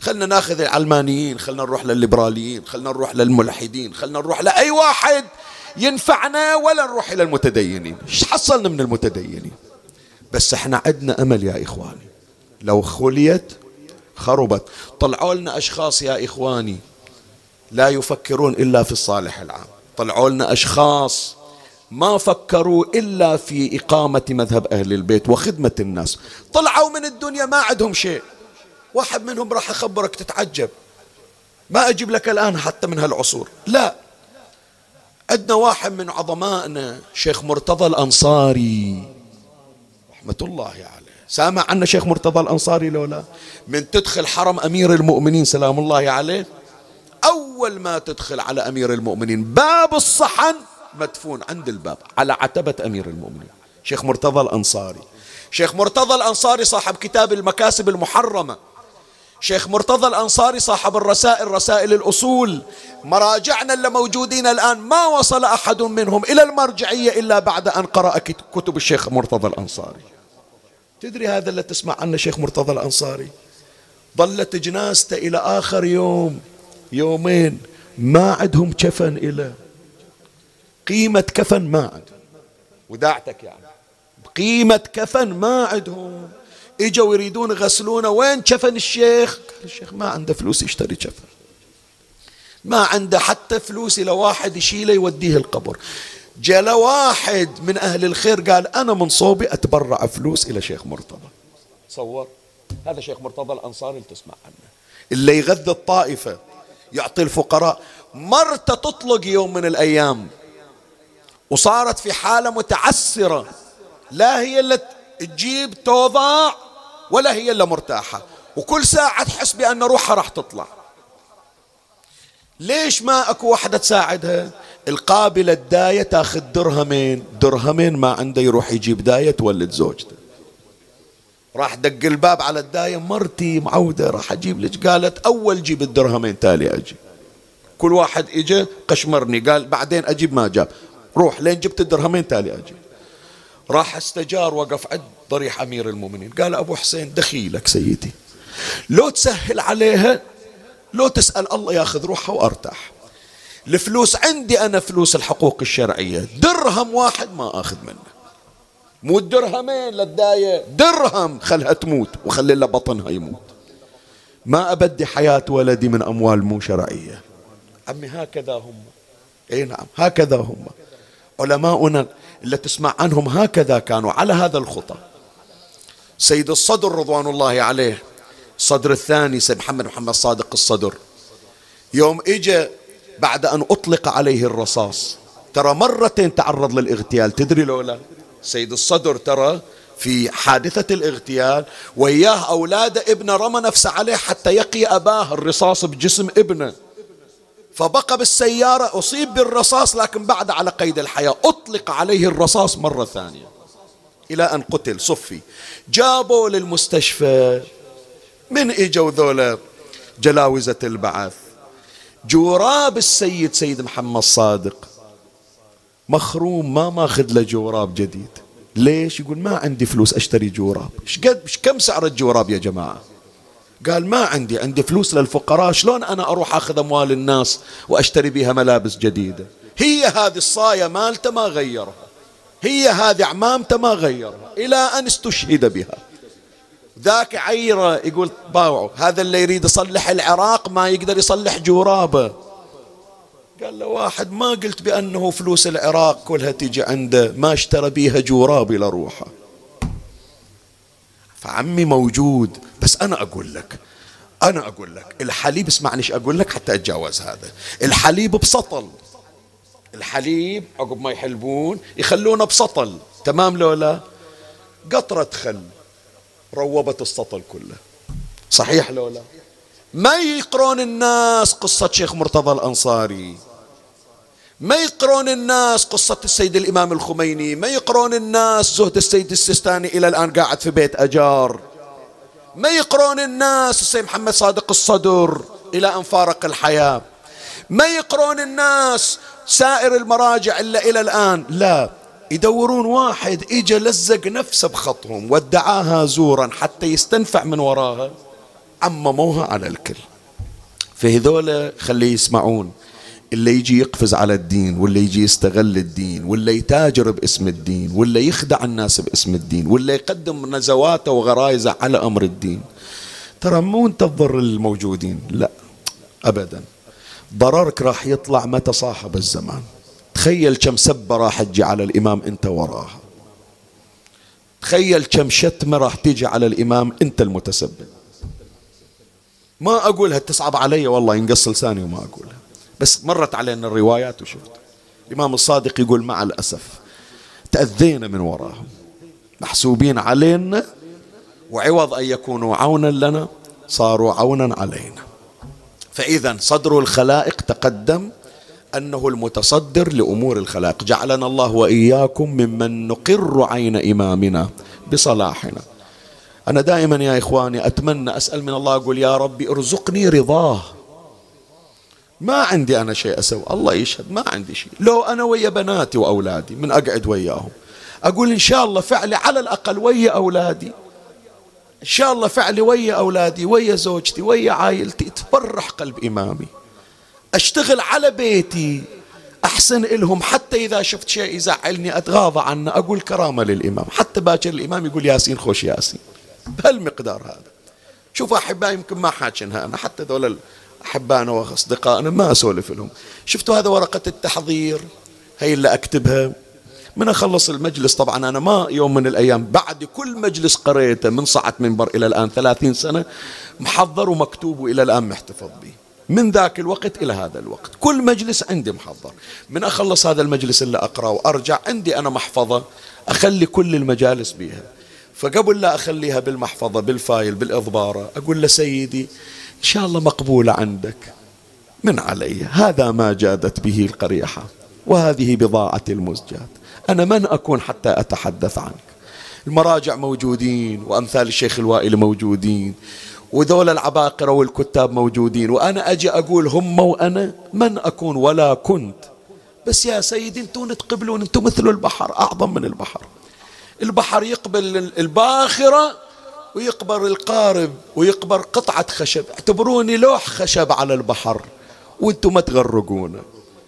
خلنا ناخذ العلمانيين خلنا نروح للليبراليين خلنا نروح للملحدين خلنا نروح لأي واحد ينفعنا ولا نروح إلى المتدينين. إيش حصلنا من المتدينين؟ بس إحنا عندنا أمل يا إخواني. لو خليت خربت. طلعوا لنا أشخاص يا إخواني لا يفكرون إلا في الصالح العام. طلعوا لنا أشخاص ما فكروا إلا في إقامة مذهب أهل البيت وخدمة الناس. طلعوا من الدنيا ما عندهم شيء. واحد منهم راح أخبرك تتعجب. ما أجيب لك الآن حتى من هالعصور. لا. عندنا واحد من عظمائنا شيخ مرتضى الأنصاري. رحمة الله عليه. سامع عنا شيخ مرتضى الأنصاري لولا من تدخل حرم أمير المؤمنين سلام الله عليه أول ما تدخل على أمير المؤمنين باب الصحن مدفون عند الباب على عتبة أمير المؤمنين. شيخ مرتضى الأنصاري. شيخ مرتضى الأنصاري صاحب كتاب المكاسب المحرمة. شيخ مرتضى الأنصاري صاحب الرسائل رسائل الأصول. مراجعنا اللي موجودين الآن ما وصل أحد منهم إلى المرجعية إلا بعد أن قرأ كتب الشيخ مرتضى الأنصاري. تدري هذا اللي تسمع عنه شيخ مرتضى الأنصاري؟ ظلت جنازته إلى آخر يوم يومين ما عندهم كفن إلى قيمة كفن ما عندهم وداعتك يعني. قيمة كفن ما عندهم. إجوا يريدون يغسلونه. وين كفن الشيخ؟ قال الشيخ ما عنده فلوس يشتري كفن. ما عنده حتى فلوس إلى واحد يشيله يوديه القبر. جاء واحد من أهل الخير قال أنا من صوبي أتبرع فلوس إلى شيخ مرتضى. تصور؟ هذا شيخ مرتضى الأنصاري اللي تسمع عنه. اللي يغذي الطائفة يعطي الفقراء. مرته تطلق يوم من الأيام. وصارت في حالة متعسرة. لا هي اللي تجيب توضع ولا هي اللي مرتاحة. وكل ساعة تحس بأن روحها راح تطلع. ليش ما أكو واحدة تساعدها؟ القابلة الداية تاخذ درهمين. درهمين ما عنده يروح يجيب داية تولد زوجته. راح دق الباب على الداية مرتي معودة راح أجيب لك. قالت أول جيب الدرهمين تالي أجي كل واحد إجا قشمرني قال بعدين أجيب ما جاب. روح لين جبت الدرهمين تالي أجي راح استجار وقف عند ضريح أمير المؤمنين. قال أبو حسين دخيلك سيدي. لو تسهل عليها لو تسأل الله ياخذ روحها وأرتاح. الفلوس عندي أنا فلوس الحقوق الشرعية. درهم واحد ما أخذ منه. مو الدرهمين للداية. درهم خلها تموت وخلي لها بطنها يموت. ما أبدي حياة ولدي من أموال مو شرعية. عمي هكذا هم. إي نعم هكذا هم. علماؤنا اللي تسمع عنهم هكذا كانوا على هذا الخطى. سيد الصدر رضوان الله عليه الصدر الثاني سيد محمد محمد صادق الصدر. يوم اجى بعد أن أطلق عليه الرصاص. ترى مرتين تعرض للاغتيال. تدري لولا سيد الصدر ترى في حادثة الاغتيال وياه أولاده ابنه رمى نفسه عليه حتى يقي أباه الرصاص بجسم ابنه. فبقى بالسيارة أصيب بالرصاص لكن بعد على قيد الحياة. أطلق عليه الرصاص مرة ثانية. إلى أن قتل. صفي. جابوا للمستشفى. من إجوا ذولا جلاوزة البعث؟ جوراب السيد سيد محمد صادق. مخروم ما ماخذ له جوراب جديد. ليش؟ يقول ما عندي فلوس أشتري جوراب. إيش قد كم سعر الجوراب يا جماعة؟ قال ما عندي عندي فلوس للفقراء. شلون أنا أروح أخذ أموال الناس وأشتري بها ملابس جديدة؟ هي هذه الصاية مالته ما غيرها. هي هذه عمامته ما غيرها. إلى أن استشهد بها. ذاك عيره يقول باوعوا. هذا اللي يريد يصلح العراق ما يقدر يصلح جورابه. قال له واحد ما قلت بأنه فلوس العراق كلها تيجي عنده ما اشترى بيها جوراب إلى روحه. فعمي موجود بس أنا أقول لك أنا أقول لك الحليب اسمعني إيش أقول لك حتى أتجاوز هذا. الحليب بسطل. الحليب عقب ما يحلبون يخلونه بسطل. تمام لو لا؟ قطرة خل. روبت السطل كله. صحيح لو لا؟ ما يقرون الناس قصة شيخ مرتضى الأنصاري. ما يقرون الناس قصة السيد الإمام الخميني. ما يقرون الناس زهد السيد السيستاني إلى الآن قاعد في بيت أجار. ما يقرون الناس السيد محمد صادق الصدر إلى أن فارق الحياة. ما يقرون الناس سائر المراجع إلا إلى الآن؟ لا. يدورون واحد إجا لزق نفسه بخطهم وادعاها زورا حتى يستنفع من وراها. عمموها على الكل. فهذول خليه يسمعون. اللي يجي يقفز على الدين ولا يجي يستغل الدين ولا يتاجر باسم الدين ولا يخدع الناس باسم الدين ولا يقدم نزواته وغرايزه على أمر الدين. ترى مو أنت تضر الموجودين لا أبدا. ضررك راح يطلع متى صاحب الزمان. تخيل كم سبة راح تجي على الإمام أنت وراها. تخيل كم شتمة راح تيجي على الإمام أنت المتسبب. ما أقولها تصعب علي والله ينقص لساني وما أقولها بس مرت علينا الروايات وشفت. الإمام الصادق يقول مع الأسف تأذينا من وراهم. محسوبين علينا وعوض أن يكونوا عونا لنا صاروا عونا علينا. فإذا صدر الخلائق تقدم أنه المتصدر لأمور الخلائق. جعلنا الله وإياكم ممن نقر عين إمامنا بصلاحنا. أنا دائما يا إخواني أتمنى أسأل من الله أقول يا ربي ارزقني رضاه. ما عندي أنا شيء أسوي. الله يشهد ما عندي شيء. لو أنا ويا بناتي وأولادي من أقعد وياهم أقول إن شاء الله فعلي على الأقل ويا أولادي. إن شاء الله فعلي ويا أولادي ويا زوجتي ويا عائلتي تفرح قلب إمامي. أشتغل على بيتي. أحسن إلهم حتى إذا شفت شيء يزعلني أتغاضى عنه أقول كرامة للإمام. حتى باكر الإمام يقول ياسين خوش ياسين. بهالمقدار هذا. شوف أحبائي يمكن ما حاكنها أنا. حتى ذول أحبائنا وأصدقائنا ما أسولف لهم. شفتوا هذا ورقة التحضير؟ هي اللي أكتبها. من أخلص المجلس؟ طبعا أنا ما يوم من الأيام بعد كل مجلس قريته من صعد منبر إلى الآن ثلاثين سنة محضر ومكتوب وإلى الآن محتفظ به من ذاك الوقت إلى هذا الوقت. كل مجلس عندي محضر. من أخلص هذا المجلس اللي أقرأ وأرجع عندي أنا محفظة أخلي كل المجالس بها. فقبل لا أخليها بالمحفظة بالفايل بالإضبارة أقول له سيدي إن شاء الله مقبولة عندك. من علي هذا ما جادت به القريحة وهذه بضاعة المزجات. أنا من أكون حتى أتحدث عنك؟ المراجع موجودين وأمثال الشيخ الوائل موجودين. وذول العباقرة والكتاب موجودين. وأنا أجي أقول هم وأنا من أكون ولا كنت؟ بس يا سيدي أنتم تقبلون أنتم مثل البحر أعظم من البحر. البحر يقبل الباخرة ويقبر القارب ويقبر قطعة خشب. اعتبروني لوح خشب على البحر وأنتم ما تغرقونا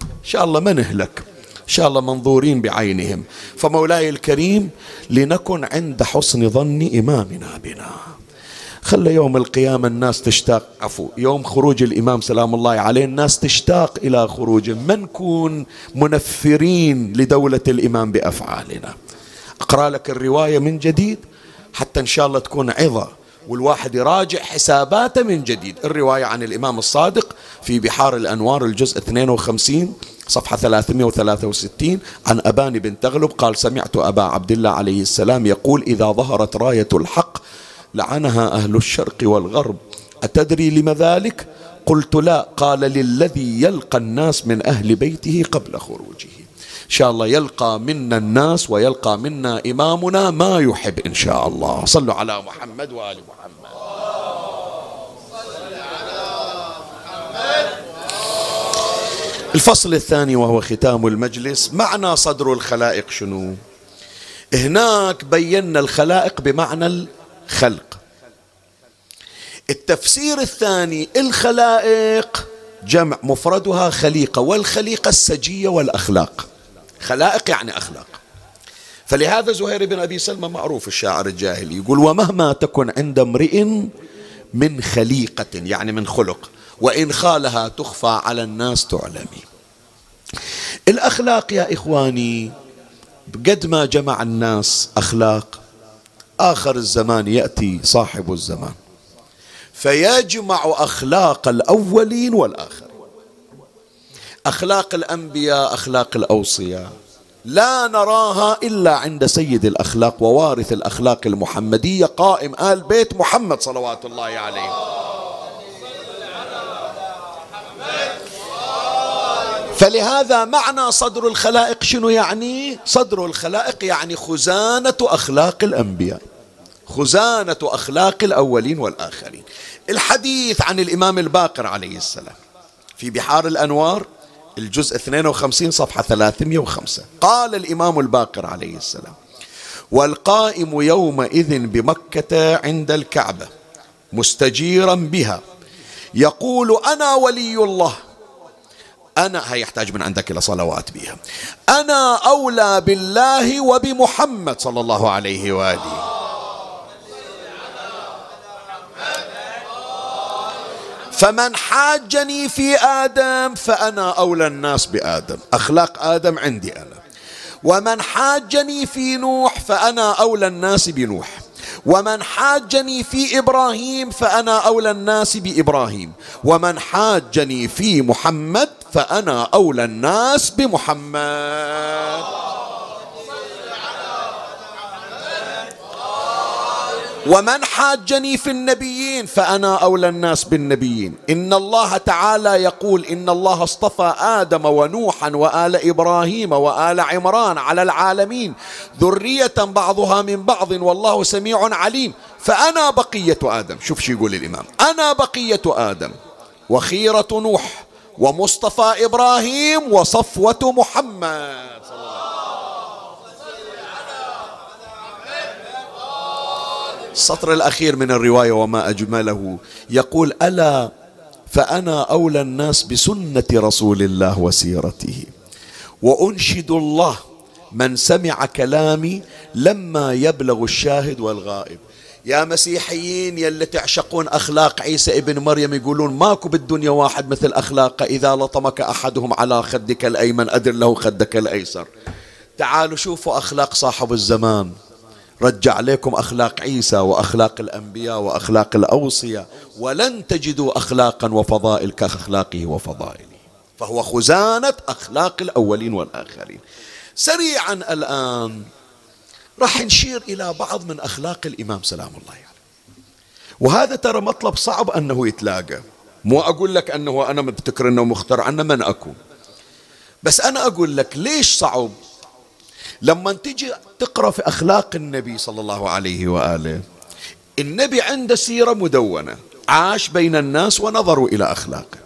إن شاء الله ما نهلك. إن شاء الله منظورين بعينهم. فمولاي الكريم لنكن عند حسن ظن إمامنا بنا. خلى يوم القيامة الناس تشتاق. عفو. يوم خروج الإمام سلام الله عليه الناس تشتاق إلى خروجه. ما نكون منفرين لدولة الإمام بأفعالنا؟ أقرأ لك الرواية من جديد حتى إن شاء الله تكون عظة والواحد يراجع حساباته من جديد. الرواية عن الإمام الصادق في بحار الأنوار الجزء 52 صفحة 363 عن أبان بن تغلب قال سمعت أبا عبد الله عليه السلام يقول إذا ظهرت راية الحق لعنها أهل الشرق والغرب. أتدري لم ذلك؟ قلت لا. قال للذي يلقى الناس من أهل بيته قبل خروجه. إن شاء الله يلقى منا الناس ويلقى منا إمامنا ما يحب إن شاء الله. صلوا على محمد وآل محمد. الفصل الثاني وهو ختام المجلس. معنى صدر الخلائق شنو؟ هناك بينا الخلائق بمعنى الخلق التفسير الثاني الخلائق. جمع مفردها خليقة والخليقة السجية والأخلاق. خلائق يعني أخلاق. فلهذا زهير بن أبي سلمة معروف الشاعر الجاهلي يقول ومهما تكن عند امرئ من خليقة يعني من خلق وإن خالها تخفى على الناس تعلمي. الأخلاق يا إخواني قد ما جمع الناس أخلاق آخر الزمان يأتي صاحب الزمان. فيجمع أخلاق الأولين والآخرين. أخلاق الأنبياء أخلاق الأوصياء. لا نراها إلا عند سيد الأخلاق ووارث الأخلاق المحمدية قائم آل بيت محمد صلوات الله عليه. فلهذا معنى صدر الخلائق شنو يعني؟ صدر الخلائق يعني خزانة أخلاق الأنبياء. خزانة أخلاق الأولين والآخرين. الحديث عن الإمام الباقر عليه السلام في بحار الأنوار الجزء 52 صفحة 305 قال الإمام الباقر عليه السلام والقائم يومئذ بمكة عند الكعبة مستجيرا بها يقول أنا ولي الله أنا هي يحتاج من عندك إلى صلوات بها أنا أولى بالله وبمحمد صلى الله عليه وآله. فمن حاجني في آدم فأنا أولى الناس بآدم. أخلاق آدم عندي أنا. ومن حاجني في نوح فأنا أولى الناس بنوح. ومن حاجني في إبراهيم فأنا أولى الناس بإبراهيم. ومن حاجني في محمد فأنا أولى الناس بمحمد. ومن حاجني في النبيين فأنا أولى الناس بالنبيين. إن الله تعالى يقول إن الله اصطفى آدم ونوحا وآل إبراهيم وآل عمران على العالمين. ذرية بعضها من بعض والله سميع عليم. فأنا بقية آدم. شوف شو يقول الإمام. أنا بقية آدم. وخيرة نوح ومصطفى إبراهيم وصفوة محمد. السطر الأخير من الرواية وما أجمله يقول ألا فأنا أولى الناس بسنة رسول الله وسيرته. وأنشد الله من سمع كلامي لما يبلغ الشاهد والغائب. يا مسيحيين يلي تعشقون أخلاق عيسى ابن مريم يقولون ماكو بالدنيا واحد مثل أخلاق إذا لطمك أحدهم على خدك الأيمن أدر له خدك الأيسر. تعالوا شوفوا أخلاق صاحب الزمان. رجع عليكم أخلاق عيسى وأخلاق الأنبياء وأخلاق الأوصياء ولن تجدوا أخلاقا وفضائل كأخلاقه وفضائله. فهو خزانة أخلاق الأولين والآخرين. سريعا الآن راح نشير إلى بعض من أخلاق الإمام سلام الله عليه. يعني. وهذا ترى مطلب صعب أنه يتلاقى. مو أقول لك أنه أنا مبتكر أنه مخترع أنا من أكون. بس أنا أقول لك ليش صعب؟ لما تجي تقرأ في أخلاق النبي صلى الله عليه وآله النبي عنده سيرة مدونة عاش بين الناس ونظروا إلى أخلاقه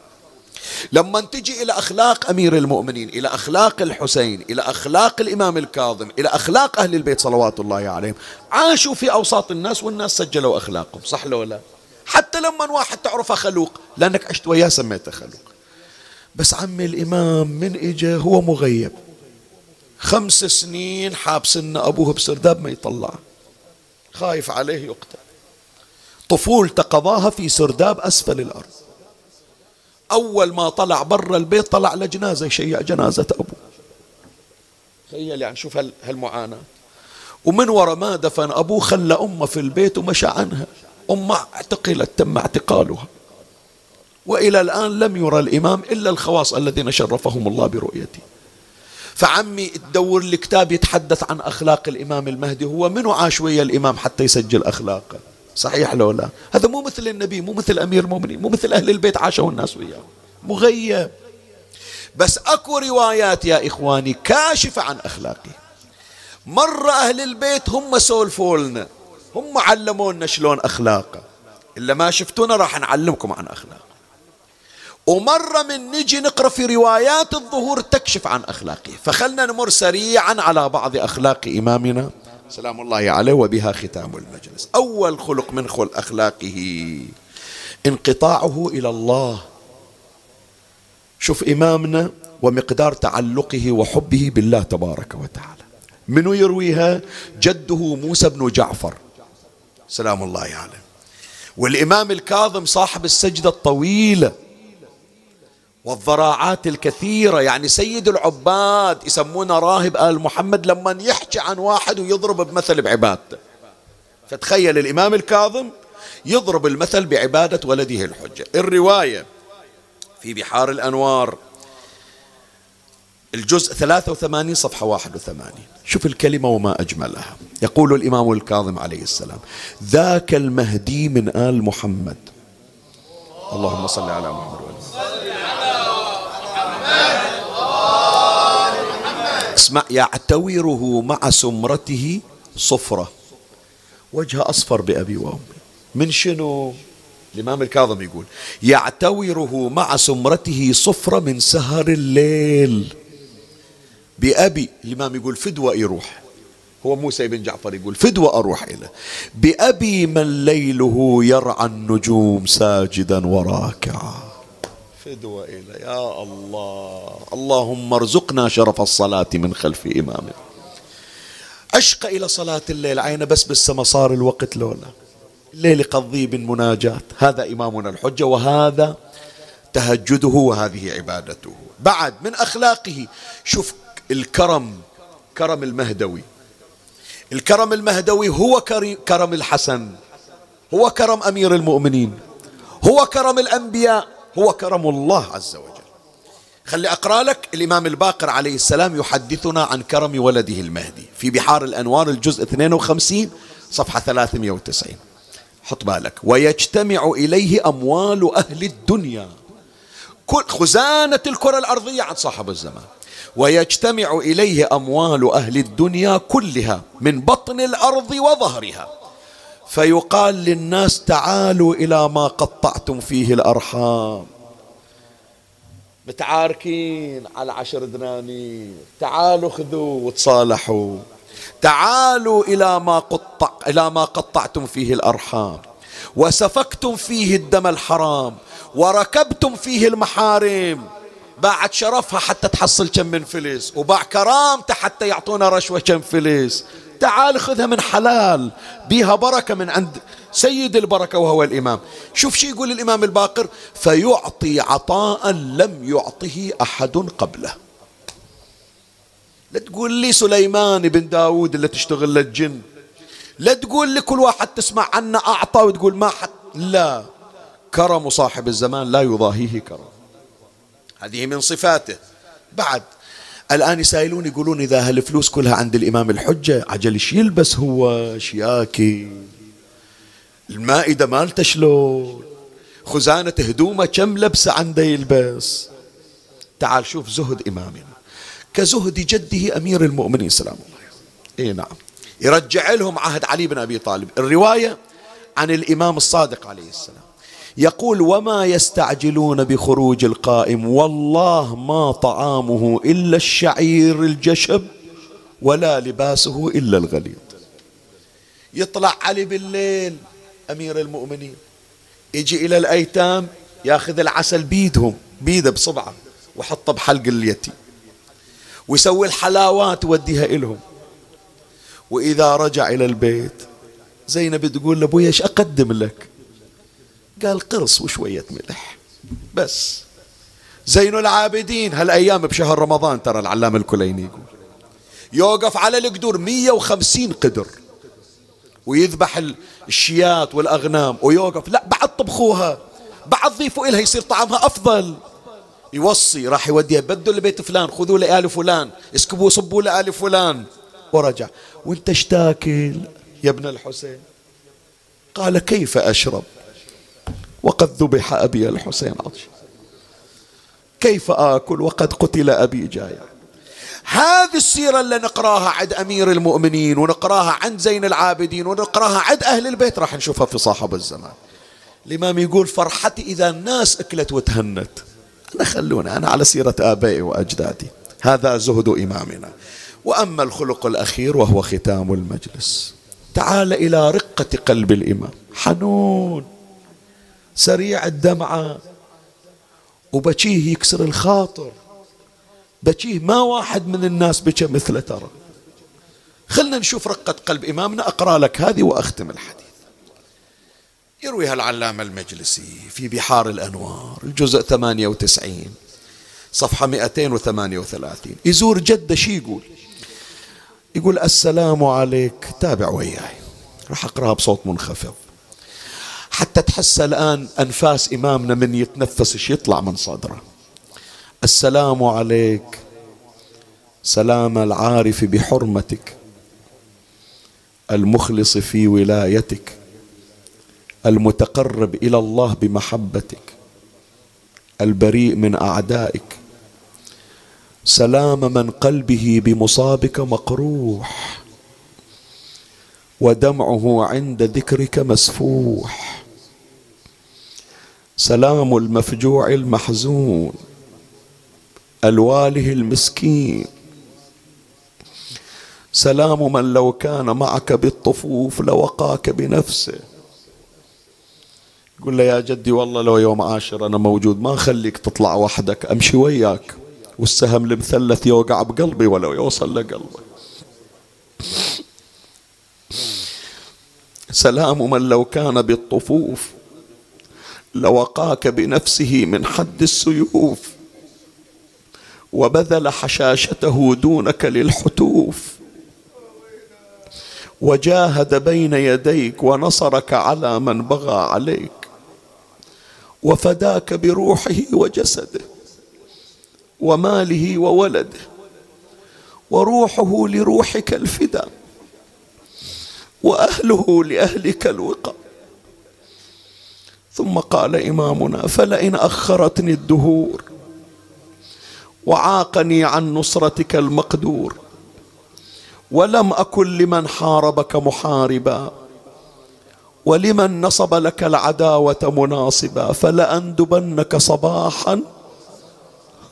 لما تجي إلى أخلاق أمير المؤمنين إلى أخلاق الحسين إلى أخلاق الإمام الكاظم إلى أخلاق أهل البيت صلوات الله عليهم عاشوا في أوساط الناس والناس سجلوا أخلاقهم صح لو لا؟ حتى لما واحد تعرفه خلوق لأنك عشت وياه سميته خلوق بس عمي الإمام من إجا هو مغيب. خمس سنين حابسنا أبوه بسرداب ما يطلع. خايف عليه يقتل. طفولته قضاها في سرداب أسفل الأرض. أول ما طلع برا البيت طلع لجنازة يشيع جنازة أبوه. تخيل يعني شوف هالمعاناة. ومن وراء ما دفن أبوه خلى أمه في البيت ومشى عنها. أمه اعتقلت تم اعتقالها. وإلى الآن لم يرى الإمام إلا الخواص الذين شرفهم الله برؤيته. فعمي تدور لي كتاب يتحدث عن أخلاق الإمام المهدي هو منو عاش ويا الإمام حتى يسجل أخلاقه؟ صحيح لو لا؟ هذا مو مثل النبي مو مثل أمير المؤمنين مو مثل أهل البيت عاشوا الناس وياه مغيب. بس أكو روايات يا إخواني كاشفة عن أخلاقه مرة أهل البيت هم سولفوا لنا هم علمونا شلون أخلاقه إلا ما شفتونا راح نعلمكم عن أخلاقه ومرة من نجي نقرأ في روايات الظهور تكشف عن أخلاقه. فخلنا نمر سريعا على بعض أخلاق إمامنا. سلام الله عليه وبها ختام المجلس. أول خلق من خلق أخلاقه انقطاعه إلى الله. شوف إمامنا ومقدار تعلقه وحبه بالله تبارك وتعالى. منو يرويها؟ جده موسى بن جعفر. سلام الله عليه. والإمام الكاظم صاحب السجدة الطويلة. والضراعات الكثيرة. يعني سيد العباد يسمونه راهب آل محمد لما يحكي عن واحد ويضرب بمثل بعبادته فتخيل الإمام الكاظم يضرب المثل بعبادة ولده الحجة. الرواية في بحار الأنوار الجزء 83 صفحة 81 شوف الكلمة وما أجملها. يقول الإمام الكاظم عليه السلام ذاك المهدي من آل محمد. اللهم صل على محمد. أسمع يعتوره مع سمرته صفرة. وجهه أصفر بأبي وأمي. من شنو؟ الإمام الكاظم يقول يعتوره مع سمرته صفرة من سهر الليل. بأبي الإمام يقول فدوة يروح. هو موسى بن جعفر يقول فدوة أروح إليه بأبي من ليله يرعى النجوم ساجدا وراكعا. فدوة إلى يا الله. اللهم ارزقنا شرف الصلاة من خلف إمامنا. أشق إلى صلاة الليل. عينه بس بالسما صار الوقت لولا. الليل قضي بالمناجاة هذا إمامنا الحجة وهذا تهجده وهذه عبادته. بعد من أخلاقه. شوف الكرم كرم المهدوي. الكرم المهدوي هو كرم الحسن. هو كرم أمير المؤمنين. هو كرم الأنبياء. هو كرم الله عز وجل. خلي أقرأ لك الإمام الباقر عليه السلام يحدثنا عن كرم ولده المهدي في بحار الأنوار الجزء 52 صفحة 390 حط بالك. ويجتمع إليه أموال أهل الدنيا. كل خزانة الكرة الأرضية عن صاحب الزمان. ويجتمع إليه أموال أهل الدنيا كلها من بطن الأرض وظهرها. فيقال للناس تعالوا إلى ما قطعتم فيه الأرحام. متعاركين على عشر دنانير. تعالوا خذوا وتصالحوا. تعالوا إلى ما قطع إلى ما قطعتم فيه الأرحام. وسفكتم فيه الدم الحرام. وركبتم فيه المحارم. باعت شرفها حتى تحصل كم من فلس وباع كرامته حتى يعطونا رشوة كم فلس تعال خذها من حلال بيها بركة من عند سيد البركة وهو الإمام. شوف شي يقول الإمام الباقر فيعطي عطاء لم يعطه أحد قبله. لا تقول لي سليمان بن داود اللي تشتغل للجن لا تقول لي كل واحد تسمع عنه أعطى وتقول ما حد. لا. كرم صاحب الزمان لا يضاهيه كرم. هذه من صفاته. بعد الآن يسائلون يقولون إذا هالفلوس كلها عند الإمام الحجة عجل إيش يلبس هو؟ شياكي. المائدة مالته شلون؟ خزانة هدومه كم لبسة عنده يلبس؟ تعال شوف زهد إمامنا. كزهد جده أمير المؤمنين سلام الله إيه نعم. يرجع لهم عهد علي بن أبي طالب. الرواية عن الإمام الصادق عليه السلام. يقول وما يستعجلون بخروج القائم والله ما طعامه إلا الشعير الجشب ولا لباسه إلا الغليظ. يطلع علي بالليل أمير المؤمنين يجي إلى الأيتام ياخذ العسل بيدهم بيده بصبعه وحطه بحلق اليتيم ويسوي الحلاوات وديها إلهم. وإذا رجع إلى البيت زينب تقول لأبويا إيش أقدم لك؟ قال قرص وشوية ملح. بس. زين العابدين هالأيام بشهر رمضان ترى العلام الكليني يقول. يوقف على القدور مية وخمسين قدر. ويذبح الشيات والأغنام. ويوقف لا بعد طبخوها. بعد ضيفوا إلها يصير طعمها أفضل. يوصي راح يوديها بدوا لبيت فلان خذوا لآل فلان اسكبوا صبوا لآل فلان. ورجع. وانت اشتاكل يا ابن الحسين؟ قال كيف أشرب؟ وقد ذبح أبي الحسين عطش كيف آكل وقد قتل أبي جايع هذه السيرة اللي نقراها عند أمير المؤمنين ونقراها عند زين العابدين ونقراها عند أهل البيت راح نشوفها في صاحب الزمان. الإمام يقول فرحتي إذا الناس أكلت وتهنت. أنا خلونا أنا على سيرة آبائي وأجدادي. هذا زهد إمامنا. وأما الخلق الأخير وهو ختام المجلس. تعال إلى رقة قلب الإمام. حنون. سريع الدمعة. وبكيه يكسر الخاطر. بكيه ما واحد من الناس بكى مثله ترى. خلنا نشوف رقة قلب إمامنا. أقرأ لك هذه وأختم الحديث. يرويها العلامة المجلسي في بحار الأنوار الجزء 98 صفحة 238 يزور جدة شي يقول؟ يقول السلام عليك تابع وياي. راح أقرأها بصوت منخفض. حتى تحس الآن أنفاس إمامنا من يتنفس يطلع من صدره. السلام عليك. سلام العارف بحرمتك. المخلص في ولايتك. المتقرب إلى الله بمحبتك. البريء من أعدائك. سلام من قلبه بمصابك مقروح. ودمعه عند ذكرك مسفوح. سلام المفجوع المحزون الواله المسكين. سلام من لو كان معك بالطفوف لوقاك بنفسه. يقول له يا جدي والله لو يوم عاشر أنا موجود ما خليك تطلع وحدك أمشي وياك. والسهم المثلث يوقع بقلبي ولو يوصل لقلبك. سلام من لو كان بالطفوف لوقاك بنفسه من حد السيوف وبذل حشاشته دونك للحتوف. وجاهد بين يديك ونصرك على من بغى عليك وفداك بروحه وجسده وماله وولده وروحه لروحك الفداء وأهله لأهلك الوقى ثم قال إمامنا فلئن أخرتني الدهور وعاقني عن نصرتك المقدور ولم أكن لمن حاربك محاربا ولمن نصب لك العداوة مناصبا فلأندبنك صباحا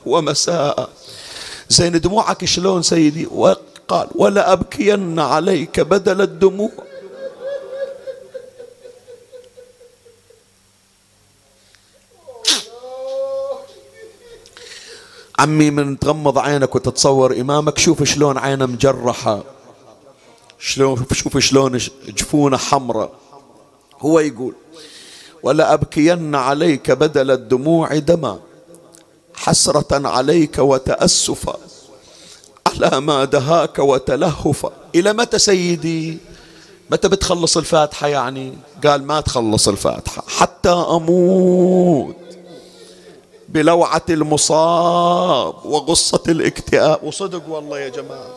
ومساء. زين دموعك شلون سيدي؟ وقال ولأبكين عليك بدل الدموع. عمي من تغمض عينك وتتصور إمامك شوف شلون عينه مجرحة. شلون شوف شلون جفونه حمراء. هو يقول ولا أبكين عليك بدل الدموع دما حسرة عليك وتأسفا على ما دهاك وتلهفا إلى متى سيدي؟ متى بتخلص الفاتحة يعني؟ قال ما تخلص الفاتحة حتى أموت. بلوعة المصاب وغصة الاكتئاب. وصدق والله يا جماعة.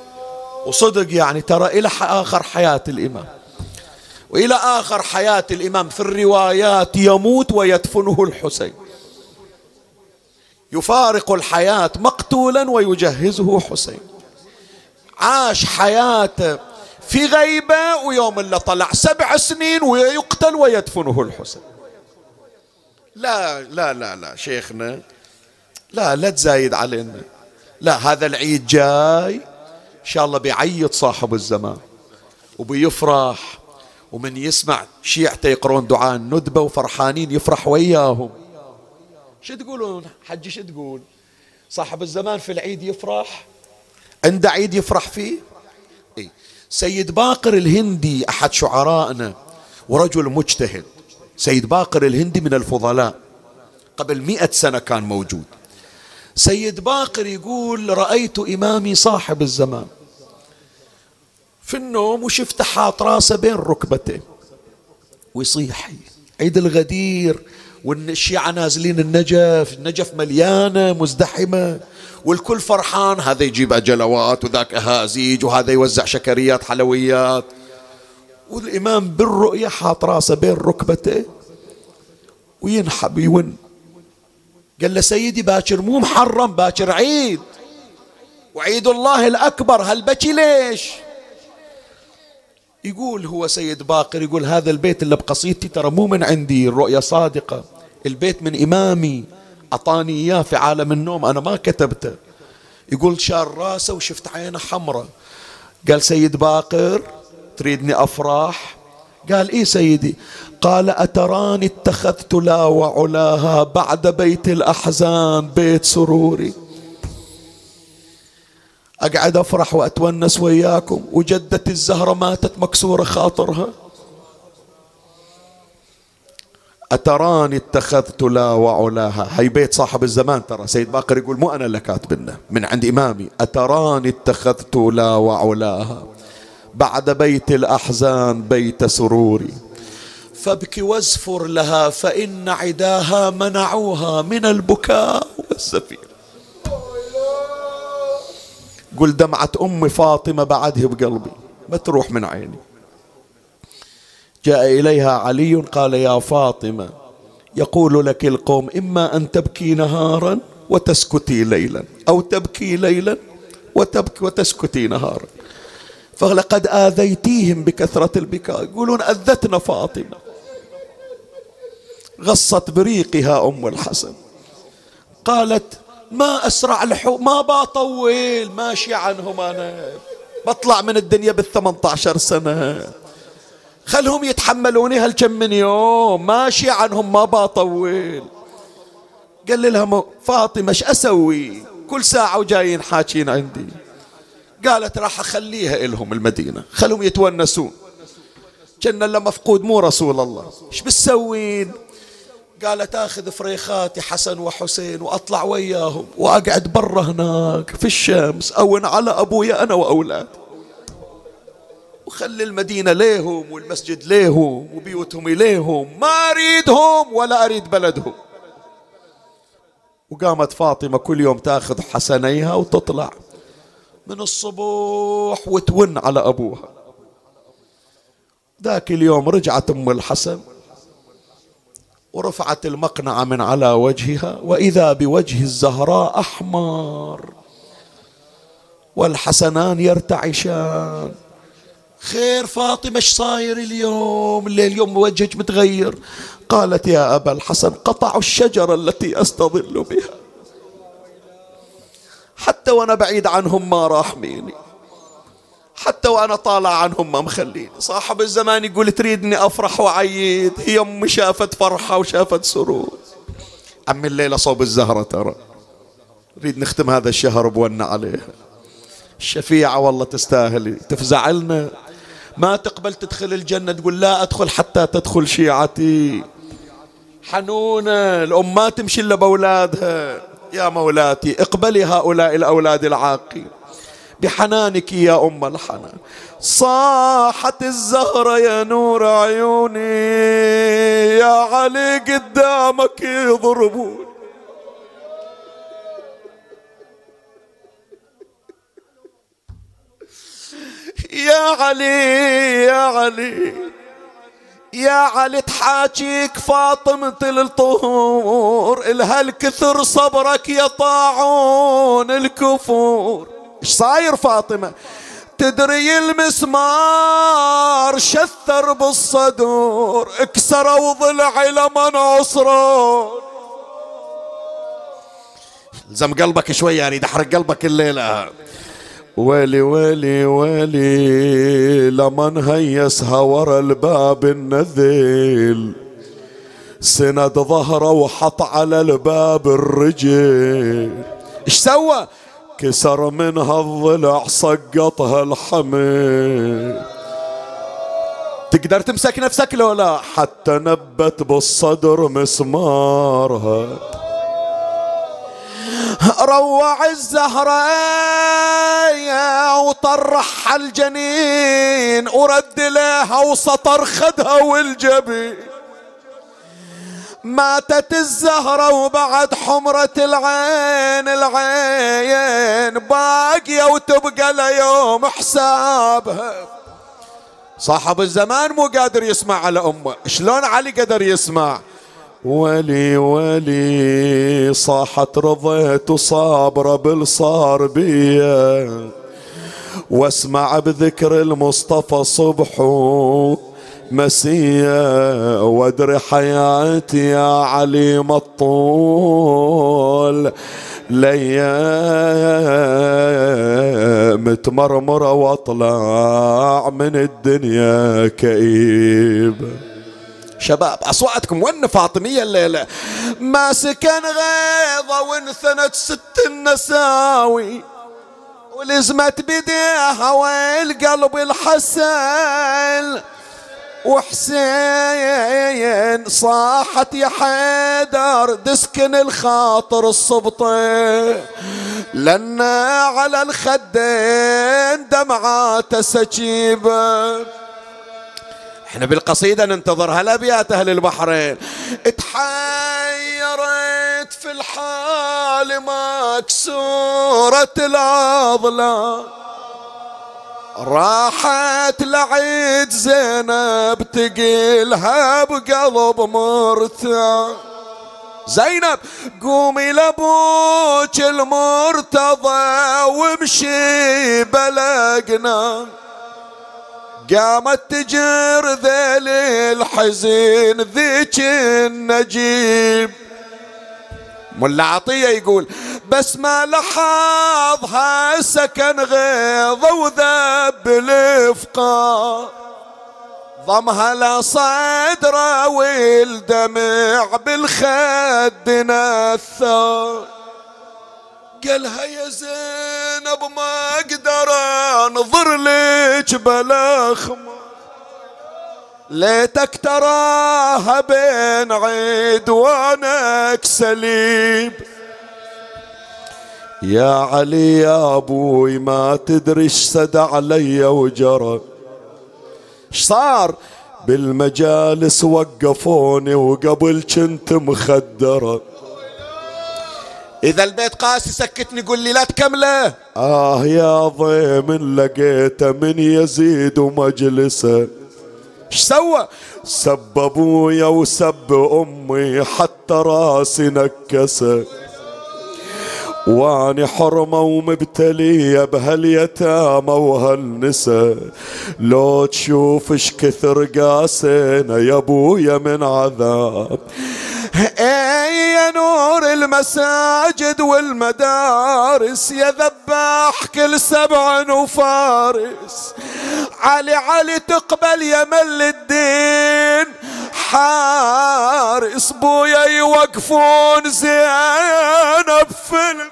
وصدق يعني ترى إلى آخر حياة الإمام. وإلى آخر حياة الإمام في الروايات يموت ويدفنه الحسين. يفارق الحياة مقتولا ويجهزه حسين. عاش حياته في غيبة ويوم اللي طلع سبع سنين ويقتل ويدفنه الحسين. لا لا لا لا شيخنا لا لا تزايد علينا. لا هذا العيد جاي إن شاء الله بيعيط صاحب الزمان وبيفرح ومن يسمع شيعته يقرون دعاء الندبة وفرحانين يفرح وياهم. شو تقولون؟ حجي شو تقول؟ صاحب الزمان في العيد يفرح؟ عنده عيد يفرح فيه؟ إيه؟ سيد باقر الهندي أحد شعرائنا ورجل مجتهد. سيد باقر الهندي من الفضلاء. قبل مئة سنة كان موجود. سيد باقر يقول رأيت إمامي صاحب الزمان. في النوم وشفته حاط راسه بين ركبتيه ويصيح عيد الغدير والشيعة نازلين النجف النجف مليانة مزدحمة والكل فرحان هذا يجيب أجلوات وذاك أهازيج وهذا يوزع شكريات حلويات. والإمام بالرؤية حاط راسه بين ركبته وينحب يون. قال له سيدي باكر مو محرم باكر عيد. وعيد الله الأكبر هالبكي ليش؟ يقول هو سيد باقر يقول هذا البيت اللي بقصيدتي ترى مو من عندي الرؤية صادقة. البيت من إمامي أعطاني إياه في عالم النوم أنا ما كتبته. يقول شار راسه وشفت عينه حمراء. قال سيد باقر تريدني أفرح قال إيه سيدي؟ قال أتراني اتخذت لا وعلاها بعد بيت الأحزان بيت سروري. أقعد أفرح وأتونس وياكم وجدتي الزهرة ماتت مكسورة خاطرها. أتراني اتخذت لا وعلاها. هي بيت صاحب الزمان ترى. سيد باقر يقول مو أنا اللي كاتبنه من عند إمامي. أتراني اتخذت لا وعلاها. بعد بيت الأحزان بيت سروري. فابك وازفر لها فإن عداها منعوها من البكاء والزفير قل دمعة أم فاطمة بعدها بقلبي ما تروح من عيني. جاء إليها علي قال يا فاطمة يقول لك القوم إما أن تبكي نهارا وتسكتي ليلا أو تبكي ليلا وتبكي وتسكتي نهارا. فلقد آذيتيهم بكثرة البكاء. يقولون أذتنا فاطمة. غصت بريقها أم الحسن. قالت ما أسرع الحو ما بطول ماشي عنهم أنا. بطلع من الدنيا بالثمانية عشر سنة. خلهم يتحملوني هالكم من يوم. ماشي عنهم ما بطول قال لها فاطمة إيش أسوي؟ كل ساعة وجايين حاكين عندي. قالت راح أخليها إلهم المدينة. خلهم يتونسون. كنا لما مفقود مو رسول الله. إيش بتسوين قالت آخذ فريخاتي حسن وحسين وأطلع وياهم وأقعد برا هناك في الشمس أون على أبويا أنا وأولادي. وخلي المدينة ليهم والمسجد ليهم وبيوتهم إليهم ما أريدهم ولا أريد بلدهم. وقامت فاطمة كل يوم تأخذ حسنيها وتطلع. من الصبح وتون على أبوها. ذاك اليوم رجعت أم الحسن ورفعت المقنعة من على وجهها وإذا بوجه الزهراء أحمر والحسنان يرتعشان. خير فاطمة إيش صاير اليوم؟ الليل اليوم وجهك متغير. قالت يا أبا الحسن قطعوا الشجرة التي أستظل بها. حتى وأنا بعيد عنهم ما راحميني. حتى وأنا طالع عنهم ما مخليني. صاحب الزمان يقول تريدني أفرح وعيد هي أمي شافت فرحة وشافت سرور. عمي الليلة صوب الزهرة ترى. نريد نختم هذا الشهر بونا عليها. الشفيعة والله تستاهل تفزع لنا ما تقبل تدخل الجنة تقول لا أدخل حتى تدخل شيعتي. حنونة. الأم ما تمشي إلا بأولادها. يا مولاتي اقبلي هؤلاء الأولاد العاقين. بحنانك يا أم الحنان. صاحت الزهرة يا نور عيوني. يا علي قدامك يضربون يا علي يا علي. يا علي تحاكيك فاطمة الطهور الها الكثر صبرك يا طاعون الكفور. إيش صاير فاطمة؟ تدري المسمار شثر بالصدور اكسروا ضلعي لمن عصرون الزم قلبك شوي يعني دحرق قلبك الليلة. ويلي ويلي ويلي لمن هيسها ورا الباب النذيل. سند ظهره وحط على الباب الرجل إيش سوى؟ كسر منها الضلع سقطها الحمل تقدر تمسك نفسك لو لا؟ حتى نبت بالصدر مسمارها. روع الزهرة وطرح الجنين ورد لها وسطر خدها والجبين. ماتت الزهرة وبعد حمرة العين العين باقية وتبقى ليوم حسابها. صاحب الزمان مو قادر يسمع على أمه. شلون علي قدر يسمع؟ ولي ولي صاحت رضيت صابرة بالصار بيا. واسمع بذكر المصطفى صبح مسيا وادري حياتي يا علي مطول. ليام تمرمرة واطلع من الدنيا كئيب. شباب أصواتكم ون فاطمية الليلة؟ ما سكن غيظة وانثنت ست النساوي ولزمت بديها ويل قلب الحسن وحسين صاحت يا حيدر تسكن الخاطر الصبطة. لنا على الخدين دمعات سكيبة إحنا بالقصيدة ننتظر هالابيات أهل البحرين اتحيرت في الحال مكسورة العضلات راحت لعيد زينب تقيلها بقلب مرتاح زينب قومي لأبوك المرتضى وامشي بلقنا. قامت تجر ذيل الحزين ذيك النجيب. ملا عطية يقول بس ما لاحظها سكن غيظ وذب الافقار ضمها لصدره والدمع بالخد نثار قالها يا زينب ما أقدر أنظر لك بلا خمار ليتك تراها بين عيد وانك سليب يا علي يا أبوي ما تدري إيش سد علي وجرى. إيش صار؟ بالمجالس وقفوني وقبل كنت مخدرة. إذا البيت قاسي سكتني قول لي لا تكمله. آه يا ضيم لقيته من يزيد ومجلسه إيش سوى؟ سب أبويا وسب أمي حتى راسي نكسه. وأني حرمة ومبتلية بهاليتامى وهالنساء لو تشوف اش كثر قاسينا يا أبويا من عذاب. اي يا نور المساجد والمدارس يا ذباح كل سبع وفارس. علي علي تقبل يا مل الدين. حارس بويا يوقفون زينب فيلم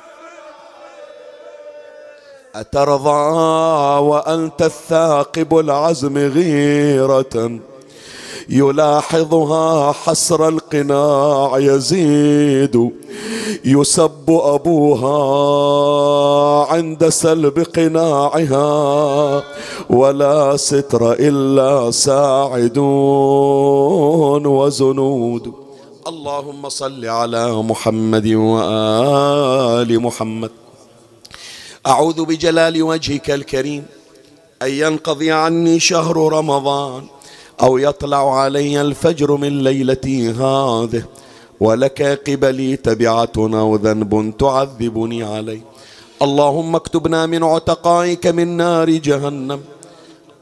أترضى وأنت الثاقب العزم غيرة. يلاحظها حسر القناع يزيد. يسب أبوها عند سلب قناعها. ولا ستر إلا ساعدون وزنود. اللهم صل على محمد وآل محمد. أعوذ بجلال وجهك الكريم أن ينقضي عني شهر رمضان. أو يطلع علي الفجر من ليلتي هذه ولك قبلي تبعة أو ذنب تعذبني عليه اللهم اكتبنا من عتقائك من نار جهنم.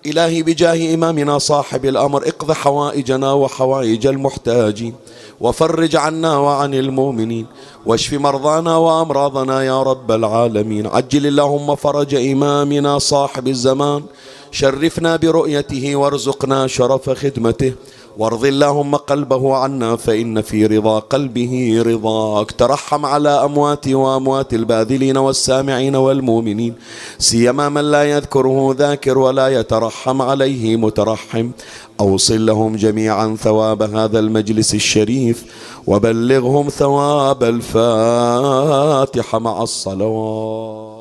إلهي بجاه إمامنا صاحب الأمر اقض حوائجنا وحوائج المحتاجين وفرج عنا وعن المؤمنين واشف مرضانا وأمراضنا يا رب العالمين. عجل اللهم فرج إمامنا صاحب الزمان شرفنا برؤيته وارزقنا شرف خدمته. وارض اللهم قلبه عنا فإن في رضا قلبه رضاك ترحم على أمواتي وأموات الباذلين والسامعين والمؤمنين. سيما من لا يذكره ذاكر ولا يترحم عليه مترحم. أوصل لهم جميعا ثواب هذا المجلس الشريف وبلغهم ثواب الفاتحة مع الصلوات.